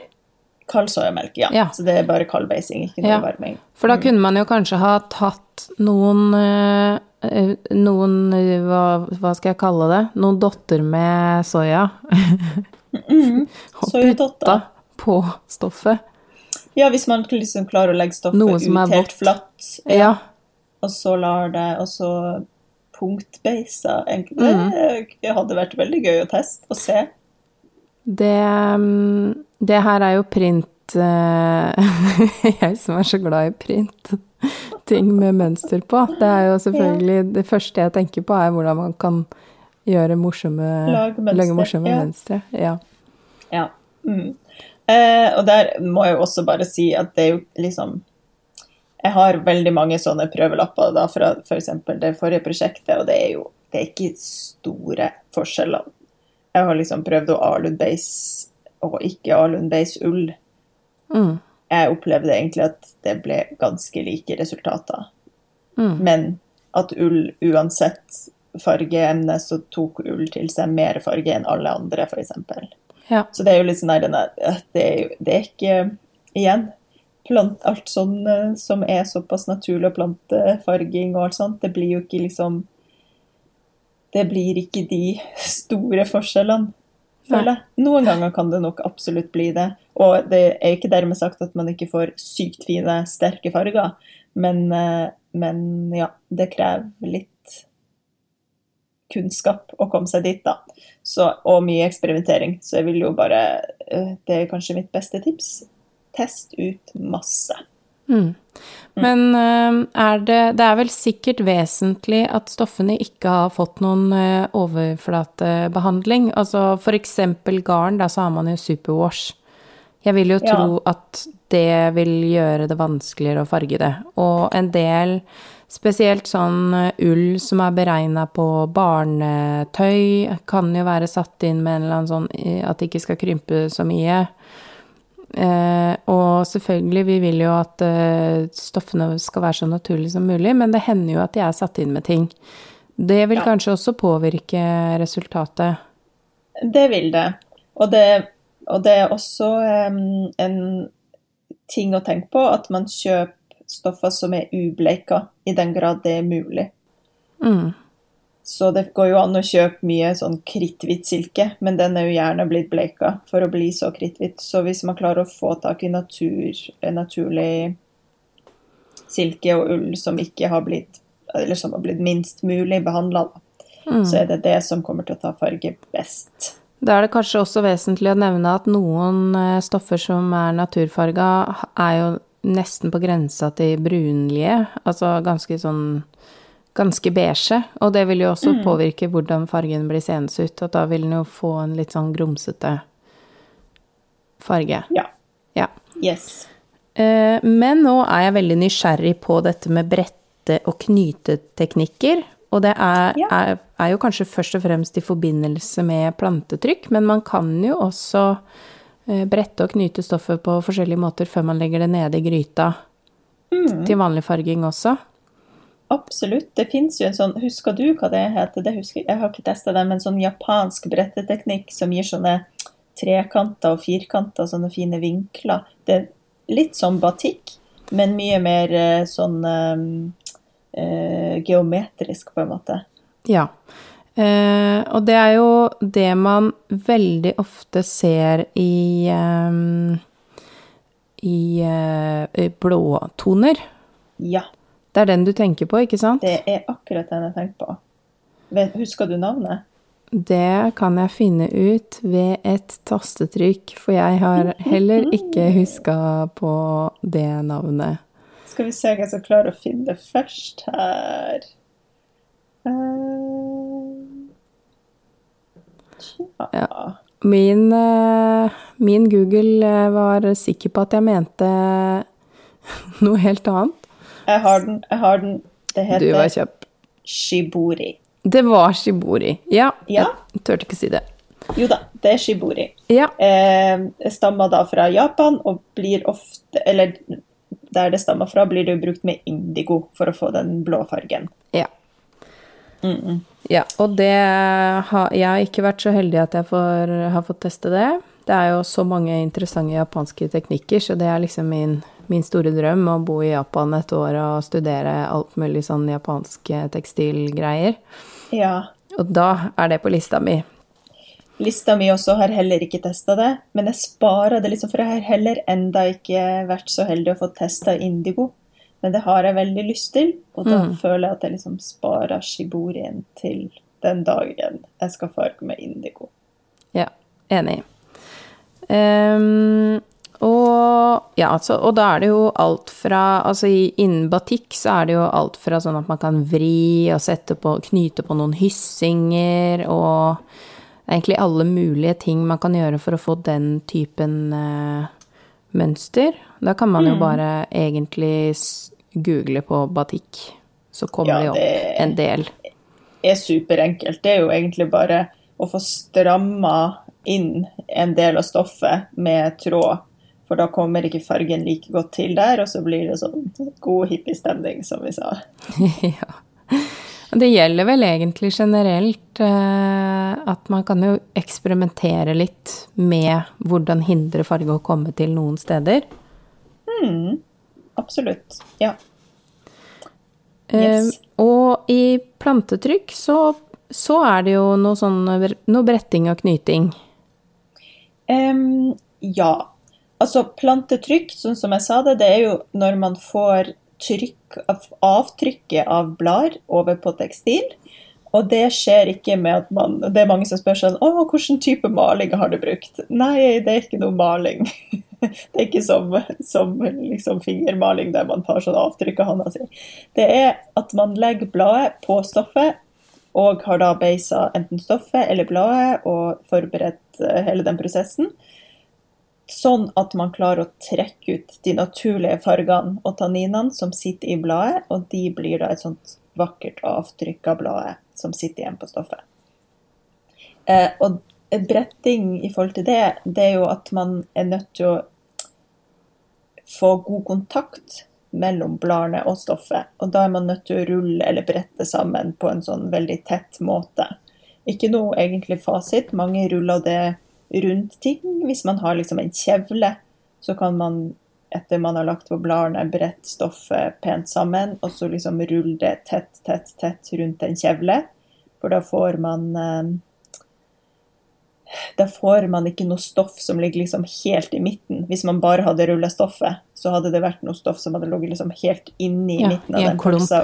Kald soyamelk, ja. Ja. Så det er bare kaldbeising, ikke noe Ja. varming. For da kunne man jo kanskje ha tatt noen eh, eh, Noen eh, hva, hva skal jeg kalle det? Noen dotter med soya. og putta på stoffet. Ja, hvis man liksom klarer å legge stoffet ut helt flatt, Ja. og så lar det, og så punktbeisa. Mhm. Det hadde vært veldig gøy å teste og se. Det, mm, det her er jo print eh, Jeg som er så glad i print. Ting med mønster på. Det er jo selvfølgelig Det første jeg tenker på, er hvordan man kan gjøre morsomme, Lage mønster, lage morsomme ja. mønstre. Ja. Ja. Mm. Eh, og der må jeg jo også bare si at det er jo liksom Jeg har veldig mange sånne prøvelapper da fra f.eks. det forrige prosjektet, og det er jo det er ikke store forskjeller. Jeg har liksom prøvd å alunbeis og ikke alunbeis ull. Mm. Jeg opplevde egentlig at det ble ganske like resultater. Mm. Men at ull, uansett fargeemne, så tok ull til seg mer farge enn alle andre, f.eks. Ja. Så det er jo litt sånn der, er- det, er det er ikke Igjen, plant, alt sånn eh, som er såpass naturlig, og plantefarging og alt sånt, det blir jo ikke liksom Det blir ikke de store forskjellene, føler jeg. Noen ganger kan det nok absolutt bli det. Og det er ikke dermed sagt at man ikke får sykt fine, sterke farger, men, eh, men ja, det krever litt kunnskap å komme seg dit, da. Så, og mye eksperimentering. Så jeg vil jo bare eh, Det er kanskje mitt beste tips. Test ut masse. Mm. Men eh, er det Det er vel sikkert vesentlig at stoffene ikke har fått noen eh, overflatebehandling. Altså eksempel garn, da så har man jo superwash. Jeg vil jo Ja. tro at det vil gjøre det vanskeligere å farge det. Og en del, spesielt sånn eh, ull som er beregna på barnetøy, kan jo være satt inn med en eller annen sånn at det ikke skal krympe så mye. Eh, og selvfølgelig, vi vil jo at eh, stoffene skal være så naturlige som mulig, men det hender jo at de er satt inn med ting. Det vil Ja. kanskje også påvirke resultatet. Det vil det. Og det, og det er også eh, en ting å tenke på at man kjøper stoffer som er ubleika, i den grad det er mulig. Mm. Så det går jo an å kjøpe mye sånn kritthvit silke, men den er jo gjerne blitt bleika for å bli så kritthvit. Så hvis man klarer å få tak i natur, naturlig silke og ull som ikke har blitt eller som har blitt minst mulig behandla, Mm. så er det det som kommer til å ta farge best. Da er det kanskje også vesentlig å nevne at noen eh, stoffer som er naturfarga, er jo nesten på grensa til brunlige, altså ganske sånn ganske beige, og det vil jo også påvirke hvordan fargen blir seende ut, og da vil den jo få en litt sånn grumsete farge. Ja. Ja. Yes. Eh, Men nå er jeg veldig nysgjerrig på dette med brette- og knyteteknikker. Og det er, Ja. er, er jo kanskje først og fremst i forbindelse med plantetrykk, men man kan jo også eh, brette og knyte stoffet på forskjellige måter før man legger det nede i gryta til vanlig farging også. Absolutt. Det fins jo en sånn Husker du hva det heter? Det husker jeg. har ikke testa det, men sånn japansk bretteteknikk som gir sånne trekanter og firkanter, sånne fine vinkler. Det er litt sånn batikk, men mye mer eh, sånn eh, uh, geometrisk, på en måte. Ja. Uh, og det er jo det man veldig ofte ser i um, i uh, blåtoner. Ja, Det er den du tenker på, ikke sant? det er akkurat den jeg tenker på. Husker du navnet? Det kan jeg finne ut ved et tastetrykk, for jeg har heller ikke huska på det navnet. Skal vi se hvem som klarer å finne det først her. uh, Ja. Min, eh, min Google eh, var sikker på at jeg mente noe helt annet. Jeg har den. Jeg har den. Det heter shibori. Det var shibori. Ja, Ja. jeg turte ikke si det. Jo da, det er shibori. Ja. Eh, stammer da fra Japan og blir ofte Eller der det stammer fra, blir det jo brukt med indigo for å få den blå fargen. Ja. Mm Ja, og det har Jeg har ikke vært så heldig at jeg får, har fått teste det. Det er jo så mange interessante japanske teknikker, så det er liksom min, min store drøm å bo i Japan et år og studere alt mulig sånn japanske tekstilgreier. Ja. Og da er det på lista mi. Lista mi også har heller ikke testa det, men jeg sparer det liksom, for jeg har heller enda ikke vært så heldig å få testa indigo. Men det har jeg veldig lyst til, og da Mm. føler jeg at jeg liksom sparer shiborien til den dagen jeg skal farge med indigo. Ja, enig. Ehm, og ja, altså, og da er det jo alt fra Altså innen batikk så er det jo alt fra sånn at man kan vri og sette på Knyte på noen hyssinger og det er egentlig alle mulige ting man kan gjøre for å få den typen uh, mønster. Da kan man jo bare egentlig google på batikk, så kommer Ja, det det- opp en del. er superenkelt. Det er jo egentlig bare å få stramma inn en del av stoffet med tråd. For da kommer ikke fargen like godt til der, og så blir det sånn god hippiestemning, som vi sa. ja. Det gjelder vel egentlig generelt eh, at man kan jo eksperimentere litt med hvordan hindre farge å komme til noen steder. Absolutt. Ja. Eh, og i plantetrykk så, så er det jo noe sånn noe bretting og knyting. Um, ja. Altså plantetrykk, sånn som jeg sa det, det er jo når man får trykk avtrykket av blader over på tekstil. Og det skjer ikke med at man Det er mange som spør sånn Å, hvilken type maling har du brukt? Nei, det er ikke noe maling. Det er ikke som, som liksom fingermaling der man tar sånn avtrykk av hånda si. Det er at man legger bladet på stoffet, og har da beisa enten stoffet eller bladet og forberedt eh, hele den prosessen. Sånn at man klarer å trekke ut de naturlige fargene og tanninene som sitter i bladet, og de blir da et sånt vakkert avtrykk av bladet som sitter igjen på stoffet. Eh, og bretting i forhold til det, det er jo at man er nødt til å få god kontakt mellom bladene og stoffet. Og da er man nødt til å rulle eller brette sammen på en sånn veldig tett måte. Ikke noe egentlig fasit. Mange ruller det rundt ting. Hvis man har liksom en kjevle, så kan man etter man har lagt på bladene, bredt stoffet pent sammen, og så liksom rulle det tett, tett, tett rundt en kjevle. For da får man eh, da får man ikke noe stoff som ligger liksom helt i midten. Hvis man bare hadde rulla stoffet, så hadde det vært noe stoff som hadde ligget liksom helt inni Ja, midten av den pølsa.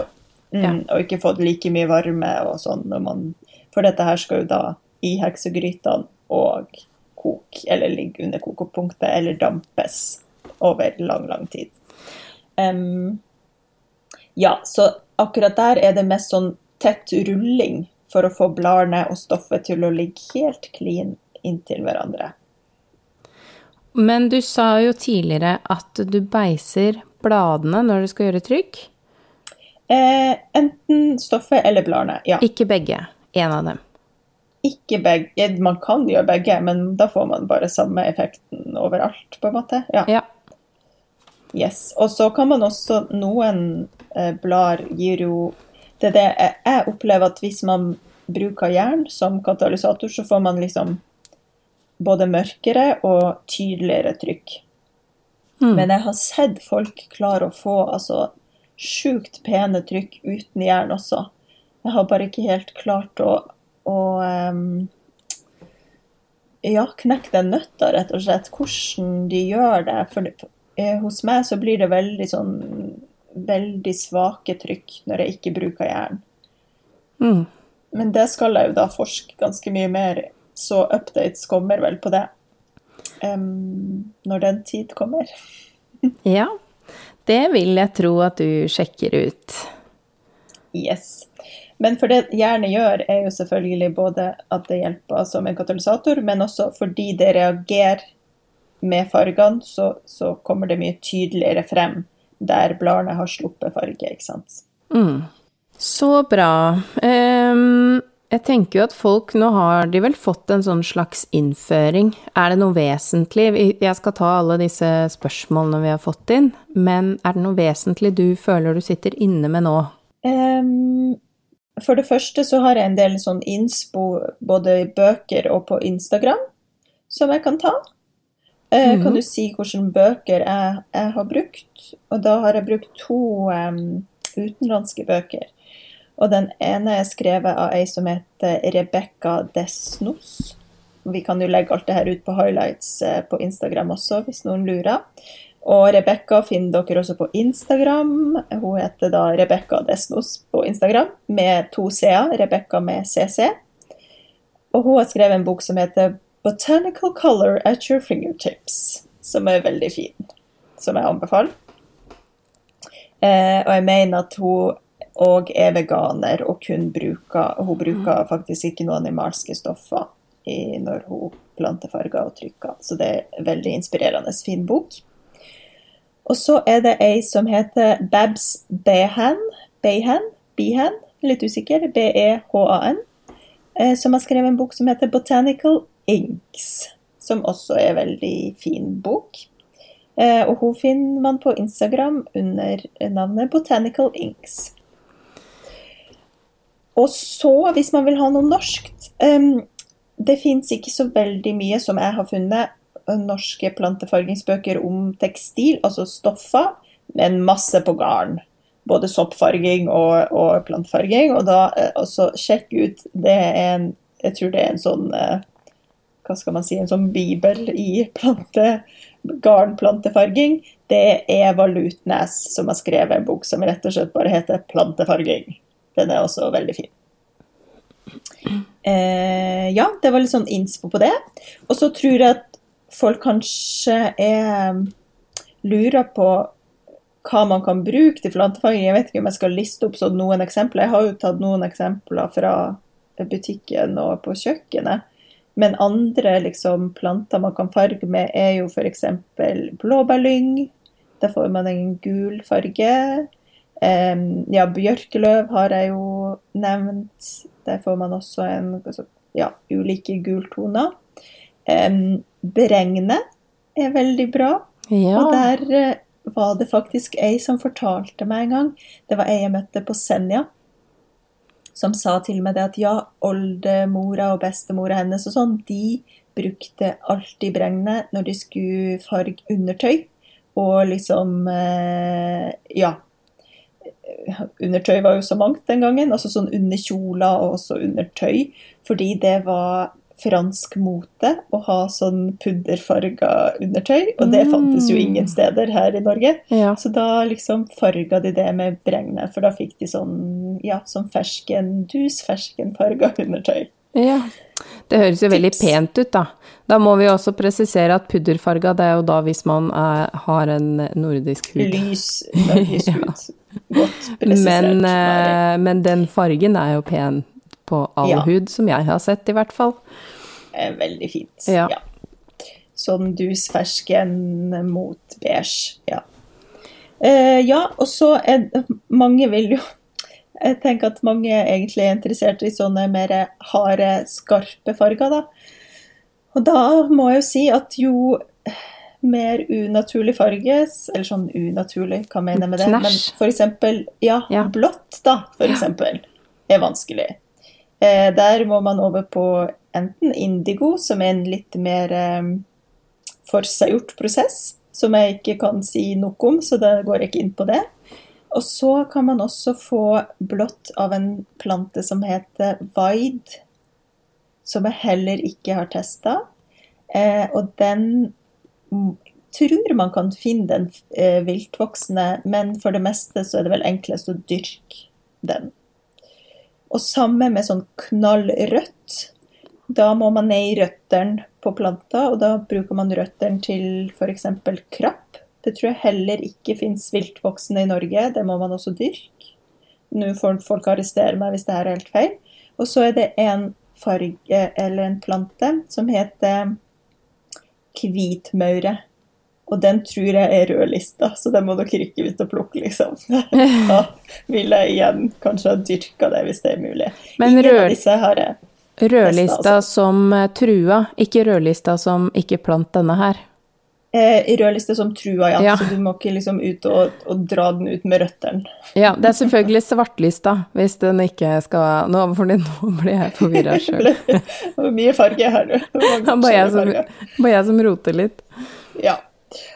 Mm, Ja. Og ikke fått like mye varme og sånn. Når man, for dette her skal jo da i heksegrytene og koke, eller ligge under kokepunktet, eller dampes over lang, lang tid. Um, ja, så akkurat der er det mest sånn tett rulling for å få bladene og stoffet til å ligge helt clean inntil hverandre. Men du sa jo tidligere at du beiser bladene når du skal gjøre trykk. Eh, enten stoffet eller bladene, ja. Ikke begge. En av dem. Ikke begge. Man kan gjøre begge, men da får man bare samme effekten overalt, på en måte. Ja. Ja. Yes. Og så kan man også Noen eh, blader gir jo Det er det jeg, jeg opplever at hvis man bruker jern som katalysator, så får man liksom både mørkere og tydeligere trykk. Mm. Men jeg har sett folk klare å få altså sjukt pene trykk uten jern også. Jeg har bare ikke helt klart å, å um, ja, knekke den nøtta, rett og slett. Hvordan de gjør det. For eh, hos meg så blir det veldig sånn veldig svake trykk når jeg ikke bruker jern. Mm. Men det skal jeg jo da forske ganske mye mer, så updates kommer vel på det um, når den tid kommer. ja, det vil jeg tro at du sjekker ut. Yes. Men for det hjernen gjør, er jo selvfølgelig både at det hjelper som en katalysator, men også fordi det reagerer med fargene, så, så kommer det mye tydeligere frem der bladene har sluppet farge, ikke sant. Mm. Så bra. Um, jeg tenker jo at folk Nå har de vel fått en sånn slags innføring. Er det noe vesentlig Jeg skal ta alle disse spørsmålene vi har fått inn, men er det noe vesentlig du føler du sitter inne med nå? Um, for det første så har jeg en del sånn innspo både i bøker og på Instagram som jeg kan ta. Eh, mm. Kan du si hvilke bøker jeg, jeg, har brukt? Og da har jeg brukt to um, utenlandske bøker. Og den ene er skrevet av ei som heter Rebekka Desnos. Vi kan jo legge alt det her ut på highlights eh, på Instagram også, hvis noen lurer. Og Rebekka finner dere også på Instagram. Hun heter da Rebekka Desnos på Instagram, med to c-er. Rebekka med CC. Og hun har skrevet en bok som heter 'Botanical Color at Your Fingertips', som er veldig fin. Som jeg anbefaler. Eh, og jeg mener at hun òg er veganer og kun bruker Hun bruker faktisk ikke noen animalske stoffer i, når hun planter farger og trykker. Så det er en veldig inspirerende fin bok. Og så er det ei som heter Babs Behan, Behan, Behan litt usikker, B-E-H-A-N, eh, som har skrevet en bok som heter Botanical Inks, som også er en veldig fin bok. Eh, og hun finner man på Instagram under navnet Botanical Inks. Og så, hvis man vil ha noe norskt um, Det fins ikke så veldig mye som jeg har funnet norske plantefargingsbøker om tekstil, altså stoffer, men masse på garn. Både soppfarging og, og plantefarging. Og da også sjekk ut Det er en Jeg tror det er en sånn uh, Hva skal man si En sånn bibel i plante, garnplantefarging. Det er Eva Lutnes som har skrevet en bok som rett og slett bare heter 'Plantefarging'. Den er også veldig fin. Eh, ja, det var litt sånn innspo på det. Og så tror jeg at folk kanskje er lurer på hva man kan bruke til plantefaging. Jeg vet ikke om jeg skal liste opp sånn noen eksempler. Jeg har jo tatt noen eksempler fra butikken og på kjøkkenet. Men andre liksom, planter man kan farge med, er jo f.eks. blåbærlyng. Da får man en gul farge. Um, ja, bjørkeløv har jeg jo nevnt. Der får man også en, altså, ja, ulike gultoner. Um, Beregne er veldig bra. Ja. Og der uh, var det faktisk ei som fortalte meg en gang. Det var ei jeg møtte på Senja. Som sa til meg det at ja, oldemora og bestemora hennes og sånn, de brukte alltid Bregne når de skulle farge undertøy. Og liksom uh, Ja undertøy var jo så mangt den gangen. Altså sånn under kjoler og også undertøy. Fordi det var fransk mote å ha sånn pudderfarga undertøy. Og det fantes jo ingen mm. steder her i Norge. Ja. Så da liksom farga de det med bregne, for da fikk de sånn ja, sånn fersken, dus ferskenfarga undertøy. Ja. Det høres jo Tips. veldig pent ut, da. Da må vi også presisere at pudderfarga, det er jo da hvis man er, har en nordisk hud. Lys, lys hud. Godt presisert. Men, eh, men, den fargen er jo pen på all ja. hud, som jeg har sett, i hvert fall. Eh, veldig fint. Ja. ja. Sånn dusfersken mot beige. Ja. Eh, ja, og så er Mange vil jo jeg tenker at mange egentlig er interessert i sånne mer harde, skarpe farger, da. Og da må jeg jo si at jo mer unaturlig farge, eller sånn unaturlig, hva mener jeg med det? Knæsj. Men for eksempel, ja, ja. blått, da, for eksempel, er vanskelig. Eh, der må man over på enten indigo, som er en litt mer eh, forseggjort prosess, som jeg ikke kan si noe om, så da går jeg ikke inn på det. Og så kan man også få blått av en plante som heter Vide, som jeg heller ikke har testa. Eh, og den tror man kan finne den eh, viltvoksne, men for det meste så er det vel enklest å dyrke den. Og samme med sånn knallrødt. Da må man ned i røttene på planta, og da bruker man røttene til f.eks. krapp. Det tror jeg heller ikke fins viltvoksende i Norge, det må man også dyrke. Nå får folk arrestere meg hvis det her er helt feil. Og så er det en farge, eller en plante, som heter hvitmaure. Og den tror jeg er rødlista, så den må dere ikke ut og plukke, liksom. Da vil jeg igjen kanskje ha dyrka det, hvis det er mulig. Men Ingen rød- av disse har jeg Rødlista altså. som eh, trua, ikke rødlista som ikke plant denne her. eh, rødliste som trua, ja. Ja. Så du må ikke liksom ut og, og dra den ut med røttene. Ja, det er selvfølgelig svartlista, hvis den ikke skal Nå, fordi nå blir jeg forvirra sjøl. Det var mye farge her, du. Bare jeg som, bare jeg som roter litt. Ja.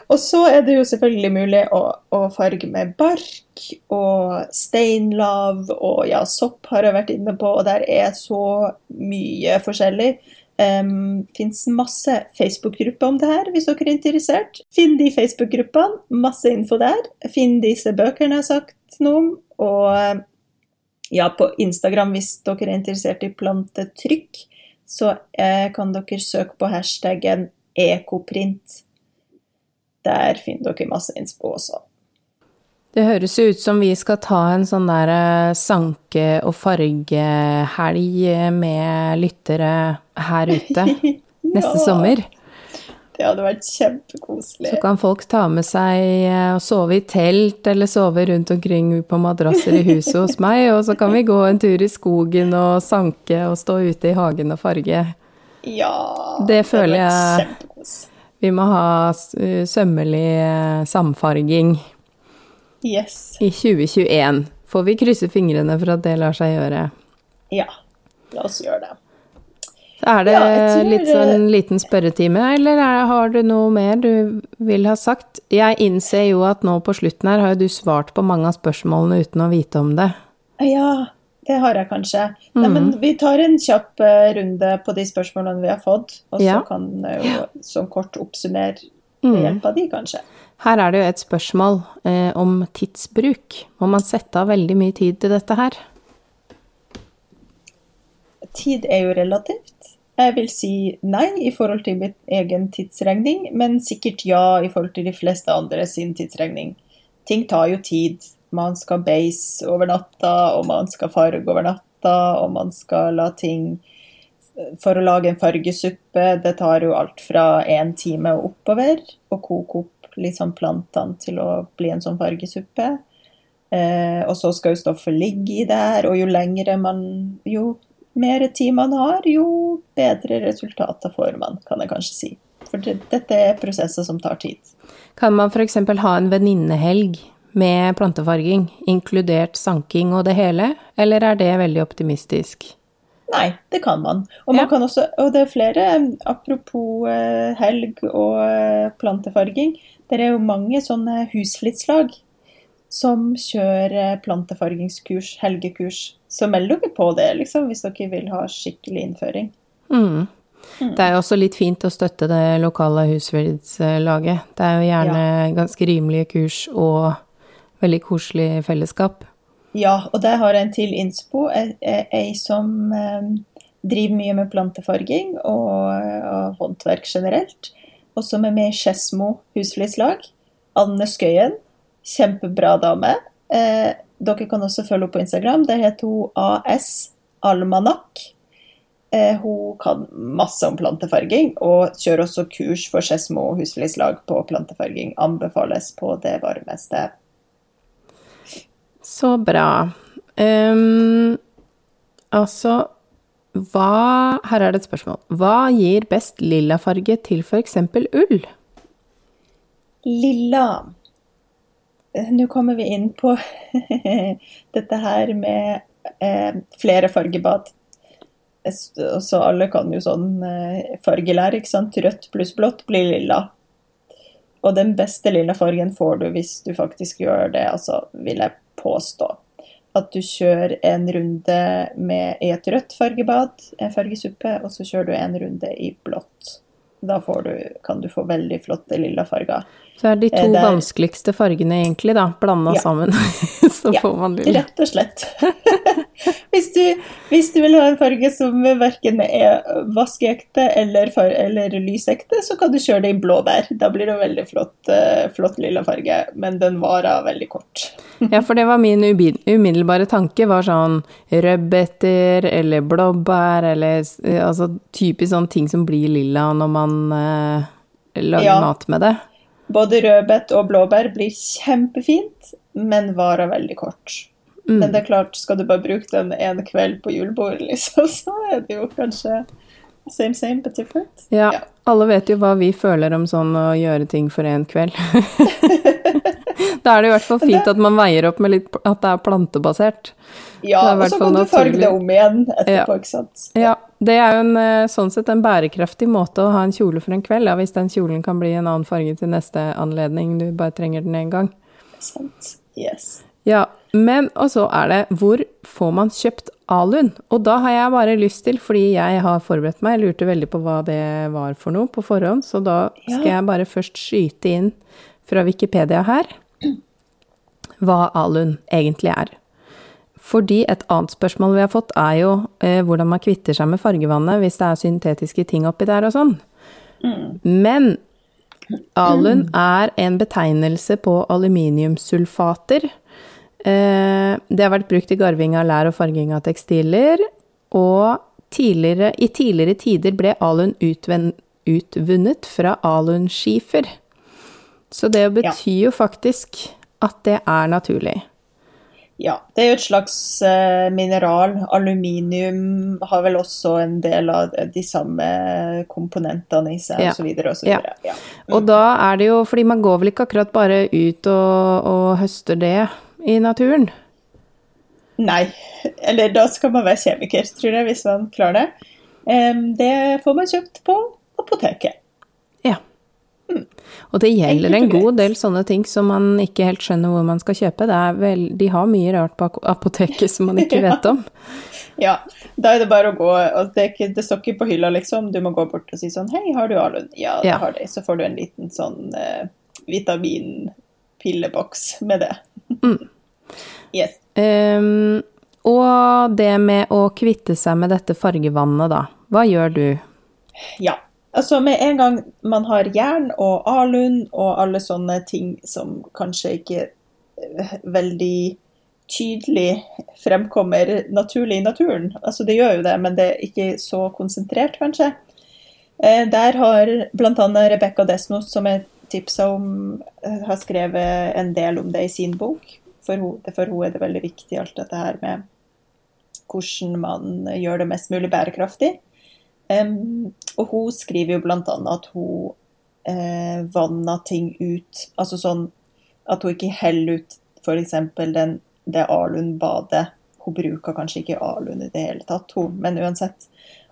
Og så er det jo selvfølgelig mulig å, å farge med bark og steinlav og ja, sopp har jeg vært inne på, og der er så mye forskjellig. Um, Fins masse Facebook-grupper om det her, hvis dere er interessert. Finn de Facebook-gruppene, masse info der. Finn disse bøkene jeg har sagt noe om, og ja, på Instagram hvis dere er interessert i plantetrykk, så eh, kan dere søke på hashtaggen ekoprint. Der finner dere masse innspo også. Det høres jo ut som vi skal ta en sånn der eh, sanke- og fargehelg eh, med lyttere her ute neste sommer. Det hadde vært kjempekoselig. Så kan folk ta med seg eh, og sove i telt, eller sove rundt omkring på madrasser i huset hos meg, og så kan vi gå en tur i skogen og sanke og stå ute i hagen og farge. Ja, Det føler hadde vært jeg-. Vi må ha eh, sømmelig eh, samfarging Yes. i 2021. Får vi krysse fingrene for at det lar seg gjøre. Ja, la oss gjøre det. Er det Ja, tror- litt sånn liten spørretime, eller er, har du noe mer du vil ha sagt? Jeg innser jo at nå på slutten her har jo du svart på mange av spørsmålene uten å vite om det. Ja, det har jeg kanskje. Nei, Mhm. men vi tar en kjapp eh, runde på de spørsmålene vi har fått, og så Ja. kan jeg jo sånn kort oppsummere ved Mm. hjelp av de, kanskje. Her er det jo et spørsmål eh, om tidsbruk. Må man sette av veldig mye tid til dette her? Tid er jo relativt. Jeg vil si nei i forhold til mitt egen tidsregning, men sikkert ja i forhold til de fleste andre sin tidsregning. Ting tar jo tid. Man skal beise over natta, og man skal farge over natta, og man skal la ting For å lage en fargesuppe, det tar jo alt fra én time og oppover. Og koke opp liksom plantene til å bli en sånn fargesuppe. Eh, og så skal jo stoffet ligge i der, og jo lengre man Jo mer tid man har, jo bedre resultater får man, kan jeg kanskje si. For det, dette er prosesser som tar tid. Kan man f.eks. ha en venninnehelg med plantefarging, inkludert sanking og det hele, eller er det veldig optimistisk? Nei, det kan man. Og, man Ja. kan også, og det er flere, apropos eh, helg og eh, plantefarging, det er jo mange sånne husflidslag som kjører plantefargingskurs, helgekurs. Så meld dere på det, liksom, hvis dere vil ha skikkelig innføring. Mm. Det er jo også litt fint å støtte det lokale husflidslaget. Det er jo gjerne ganske rimelige kurs og veldig koselig fellesskap. Ja, og der har jeg en til innspo. Ei, som eh, driver mye med plantefarging og, og håndverk generelt, og som er med i Skedsmo husflidslag. Anne Skøyen. Kjempebra dame. Eh, dere kan også følge henne på Instagram. Der heter hun AS Almanak. Eh, hun kan masse om plantefarging, og kjører også kurs for Skedsmo husflidslag på plantefarging. Anbefales på det varmeste. Så bra. Um, altså hva Her er det et spørsmål. Hva gir best lilla farge til f.eks. ull? Lilla. Eh, Nå kommer vi inn på dette her med eh, flere fargebad. Så alle kan jo sånn eh, fargelære, ikke sant. Rødt pluss blått blir lilla. Og den beste lilla fargen får du hvis du faktisk gjør det, altså vil jeg påstå at du kjører en runde med, i et rødt fargebad, en fargesuppe, og så kjører du en runde i blått. Da du, kan du få veldig flotte lilla farger. Så er de to Der, vanskeligste fargene egentlig, da, blanda ja. sammen. så ja, får man lilla. Rett og slett. hvis, du, hvis, du, vil ha en farge som verken er vaskeekte eller, eller lysekte, så kan du kjøre det i blåbær. Da blir det en veldig flott, uh, flott lilla farge, men den varer veldig kort. ja, for det var min umiddelbare tanke, var sånn rødbeter eller blåbær eller altså typisk sånn ting som blir lilla når man uh, lager ja. mat med det. Både rødbet og blåbær blir kjempefint, men varer veldig kort. Mm. Men det er klart, skal du bare bruke den en kveld på julebordet, liksom, så er det jo kanskje same same but different. Ja, ja, alle vet jo hva vi føler om sånn å gjøre ting for en kveld. da er det i hvert fall fint at man veier opp med litt at det er plantebasert. Ja, og så kan du farge det om igjen etterpå, ja. ikke sant. Ja, det er jo en, eh, sånn sett en bærekraftig måte å ha en kjole for en kveld, ja, hvis den kjolen kan bli en annen farge til neste anledning, du bare trenger den én gang. Sant. Yes. Ja, men og så er det hvor får man kjøpt alun? Og da har jeg bare lyst til, fordi jeg har forberedt meg, jeg lurte veldig på hva det var for noe på forhånd, så da skal jeg bare først skyte inn fra Wikipedia her hva alun egentlig er. Fordi et annet spørsmål vi har fått, er jo eh, hvordan man kvitter seg med fargevannet hvis det er syntetiske ting oppi der og sånn. Mm. Men alun mm. er en betegnelse på aluminiumsulfater. Eh, det har vært brukt i garving av lær og farging av tekstiler. Og tidligere, i tidligere tider ble alun utvunnet fra alunskifer. Så det betyr ja. jo faktisk at det er naturlig. Ja, det er jo et slags uh, mineral. Aluminium har vel også en del av de samme komponentene i seg, ja. osv. osv. Ja. Ja. Mm. Og da er det jo Fordi man går vel ikke akkurat bare ut og, og høster det i naturen? Nei. Eller da skal man være kjemiker, tror jeg, hvis man klarer det. Det får man kjøpt på apoteket. Og det gjelder en god del sånne ting som man ikke helt skjønner hvor man skal kjøpe. Vel, de har mye rart på apoteket som man ikke vet om. ja, da er det bare å gå og det, ikke, det, står ikke på hylla, liksom. Du må gå bort og si sånn Hei, har du Alun? Ja, det ja. har de. Så får du en liten sånn eh, vitaminpilleboks med det. mm. Yes. Um, og det med å kvitte seg med dette fargevannet, da. Hva gjør du? Ja, Altså Med en gang man har jern og alun og alle sånne ting som kanskje ikke eh, veldig tydelig fremkommer naturlig i naturen. Altså Det gjør jo det, men det er ikke så konsentrert, kanskje. Eh, der har bl.a. Rebekka Desnos, som jeg tipsa om, eh, har skrevet en del om det i sin bok. For henne, henne er det veldig viktig alt dette her med hvordan man gjør det mest mulig bærekraftig. Um, og hun skriver jo bl.a. at hun eh, vanner ting ut. Altså sånn at hun ikke heller ut f.eks. det alun-badet. Hun bruker kanskje ikke alun i det hele tatt, hun. Men uansett.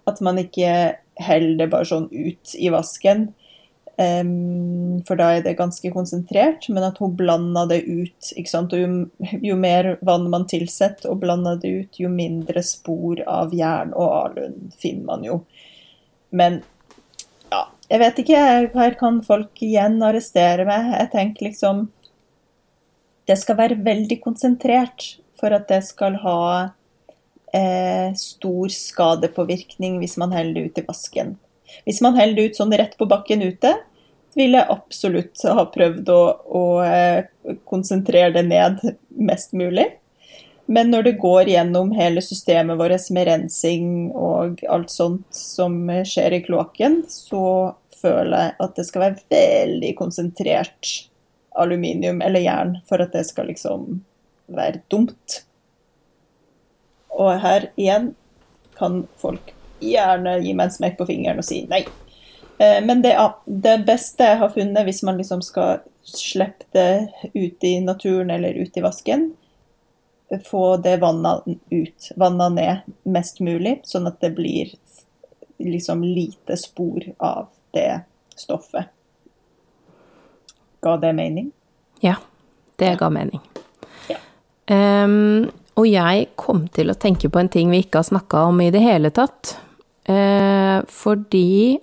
At man ikke heller det bare sånn ut i vasken. Um, for da er det ganske konsentrert, men at hun blanda det ut. jo, jo mer vann man tilsetter og blander det ut, jo mindre spor av jern og alun finner man jo. Men ja, jeg vet ikke. Her kan folk igjen arrestere meg. Jeg tenker liksom Det skal være veldig konsentrert for at det skal ha eh, stor skadepåvirkning hvis man heller det ut i vasken. Hvis man heller ut sånn rett på bakken ute, ville jeg absolutt ha prøvd å, å eh, konsentrere det ned mest mulig. Men når det går gjennom hele systemet vårt med rensing og alt sånt som skjer i kloakken, så føler jeg at det skal være veldig konsentrert aluminium eller jern for at det skal liksom være dumt. Og her igjen kan folk gjerne gi meg en smekk på fingeren og si nei. Eh, men det, det beste jeg har funnet hvis man liksom skal slippe det ut i naturen eller ut i vasken, få det vannet ut, vannet ned mest mulig, sånn at det blir liksom lite spor av det stoffet. Ga det mening? Ja, det ga mening. Ja. Um, og jeg kom til å tenke på en ting vi ikke har snakka om i det hele tatt. Eh, fordi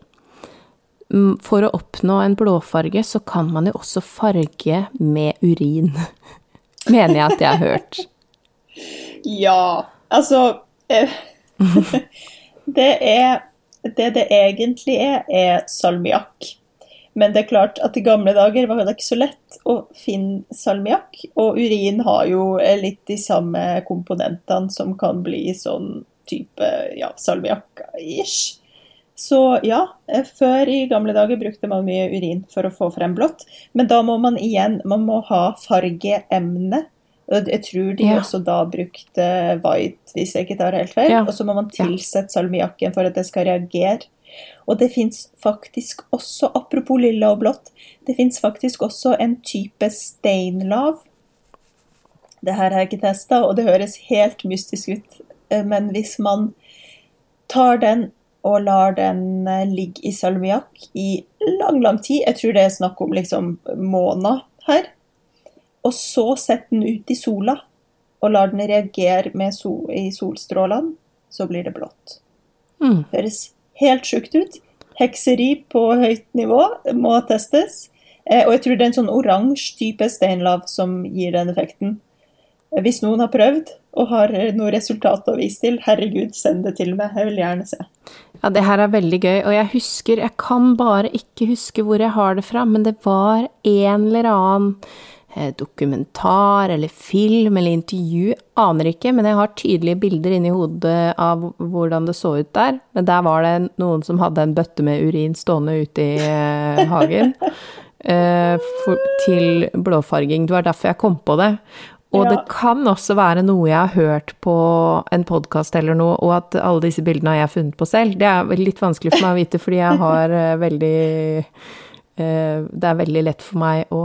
mm, for å oppnå en blåfarge, så kan man jo også farge med urin. Mener jeg at jeg har hørt. Ja, altså eh, Det er Det det egentlig er, er salmiakk. Men det er klart at i gamle dager var det ikke så lett å finne salmiakk. Og urin har jo litt de samme komponentene som kan bli sånn type ja, salmiakk-ish. Så ja, før i gamle dager brukte man mye urin for å få frem blått. Men da må man igjen man må ha fargeemne. Jeg tror de Ja. også da brukte white, hvis jeg ikke tar helt feil. Ja. Og så må man tilsette salmiakken for at det skal reagere. Og det fins faktisk også, apropos lilla og blått, det fins faktisk også en type steinlav. Det her har jeg ikke testa, og det høres helt mystisk ut. Eh, Men hvis man tar den og lar den eh, ligge i salmiakk i lang, lang tid, jeg tror det er snakk om liksom måneder her, og så setter den ut i sola og lar den reagere med sol, i solstrålene, så blir det blått. Mm. Høres helt sjukt ut. Hekseri på høyt nivå må testes. Eh, og jeg tror det er en sånn oransje type steinlav som gir den effekten. Hvis noen har prøvd og har eh, noe resultat å vise til, herregud, send det til meg. Jeg vil gjerne se. Ja, det her er veldig gøy, og jeg husker Jeg kan bare ikke huske hvor jeg har det fra, men det var en eller annen eh, dokumentar eller film eller intervju, aner ikke, men jeg har tydelige bilder inni hodet av hvordan det så ut der. Men der var det noen som hadde en bøtte med urin stående ute i eh, hagen til blåfarging. Det var derfor jeg kom på det. Og Ja. det kan også være noe jeg har hørt på en podkast eller noe, og at alle disse bildene har jeg funnet på selv. Det er litt vanskelig for meg å vite, fordi jeg har eh, veldig eh, Det er veldig lett for meg å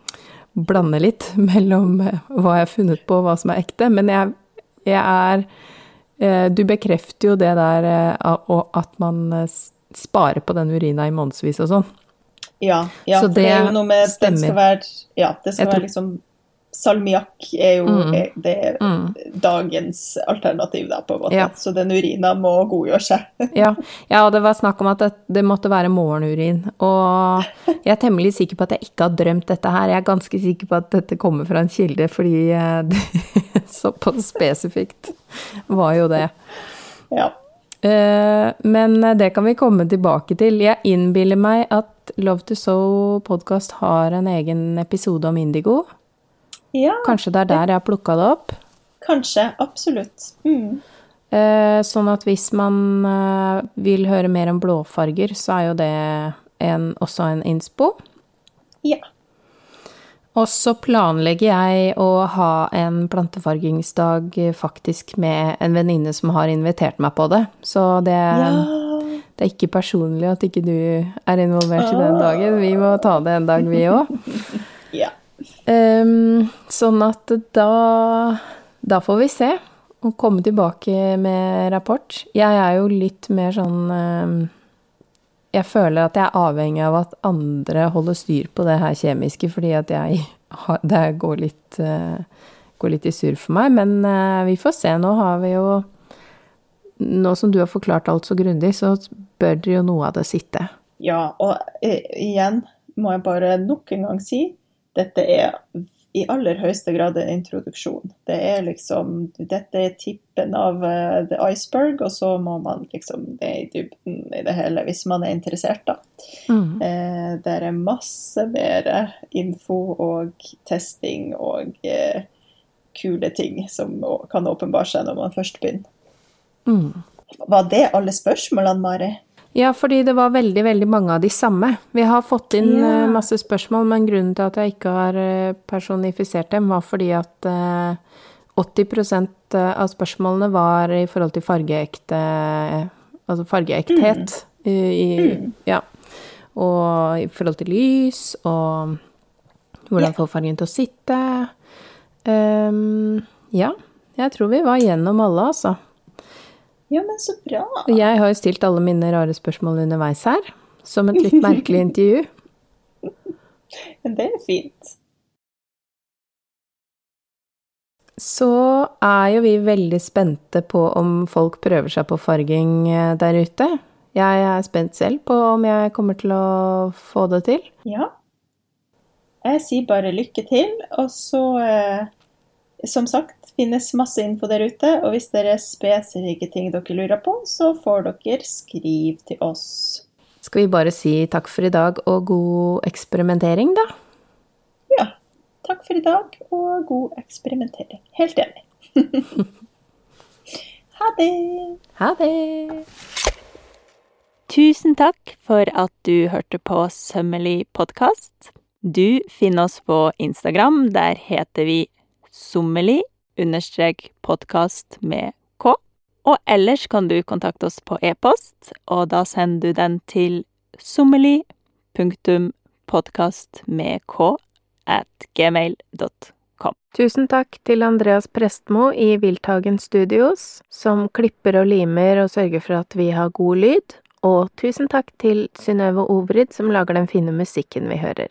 blande litt mellom eh, hva jeg har funnet på, og hva som er ekte. Men jeg, jeg er Du bekrefter jo det der og at man sparer på den urina i månedsvis og sånn. Ja, ja Så for det er jo noe med Den stemmer. skal være Ja, det skal tror- være liksom Salmiakk er jo Mm. er, det Mm. dagens alternativ, da, på en måte. Ja. Så den urina må godgjøre seg. Ja, ja, og det var snakk om at det, det måtte være morgenurin. Og jeg er temmelig sikker på at jeg ikke har drømt dette her. Jeg er ganske sikker på at dette kommer fra en kilde, fordi eh, det, såpass spesifikt var jo det. Ja. Eh, Men det kan vi komme tilbake til. Jeg innbiller meg at Love to Sow podkast har en egen episode om indigo. Ja, Kanskje det er der jeg har plukka det opp. kanskje. Absolutt. Mm. Eh, Sånn at hvis man eh, vil høre mer om blåfarger, så er jo det en, også en innspo. Ja. Og så planlegger jeg å ha en plantefargingsdag eh, faktisk med en venninne som har invitert meg på det. Så det, ja. det er ikke personlig at ikke du er involvert i den Ah. dagen. Vi må ta det en dag, vi òg. ja. sånn at da Da får vi se. Og komme tilbake med rapport. Jeg er jo litt mer sånn um, Jeg føler at jeg er avhengig av at andre holder styr på det her kjemiske, fordi at jeg har, det går litt, uh, går litt i surr for meg. Men uh, vi får se. Nå har vi jo Nå som du har forklart alt så grundig, så bør jo noe av det sitte. Ja, og uh, igjen må jeg bare nok en gang si dette er i aller høyeste grad en introduksjon. Det er liksom Dette er tippen av uh, the iceberg, og så må man liksom ned i dybden i det hele hvis man er interessert, da. Mm. Uh, det er masse mer info og testing og uh, kule ting som kan åpenbare seg når man først begynner. Mm. Var det alle spørsmålene, Mari? Ja, fordi det var veldig, veldig mange av de samme. Vi har fått inn Ja. eh, masse spørsmål, men grunnen til at jeg ikke har eh, personifisert dem, var fordi at eh, 80% av spørsmålene var i forhold til fargeekte Altså fargeekthet. I, mm. ja. Og i forhold til lys, og hvordan få fargen til å sitte. Um, ja, jeg tror vi var gjennom alle, altså. Ja, men så bra. Jeg har jo stilt alle mine rare spørsmål underveis her, som et litt merkelig intervju. Men det er fint. så er jo vi veldig spente på om folk prøver seg på farging eh, der ute. Jeg er spent selv på om jeg kommer til å få det til. Ja. Jeg sier bare lykke til, og så eh, Som sagt, finnes masse info der ute, og hvis det er spesifikke ting dere lurer på, så får dere skrive til oss. Skal vi bare si takk for i dag og god eksperimentering, da? Ja. Takk for i dag, og god eksperimentering. Helt enig. ha det! Ha det! Tusen takk for at du hørte på Sømmelig podkast. Du finner oss på Instagram. Der heter vi sommeli understrek podkast med k. Og ellers kan du kontakte oss på e-post, og da sender du den til sommerli.podkast med k at gmail.com. Tusen takk til Andreas Prestmo i Wildtagen Studios, som klipper og limer og sørger for at vi har god lyd. Og tusen takk til Synnøve Obrid, som lager den fine musikken vi hører.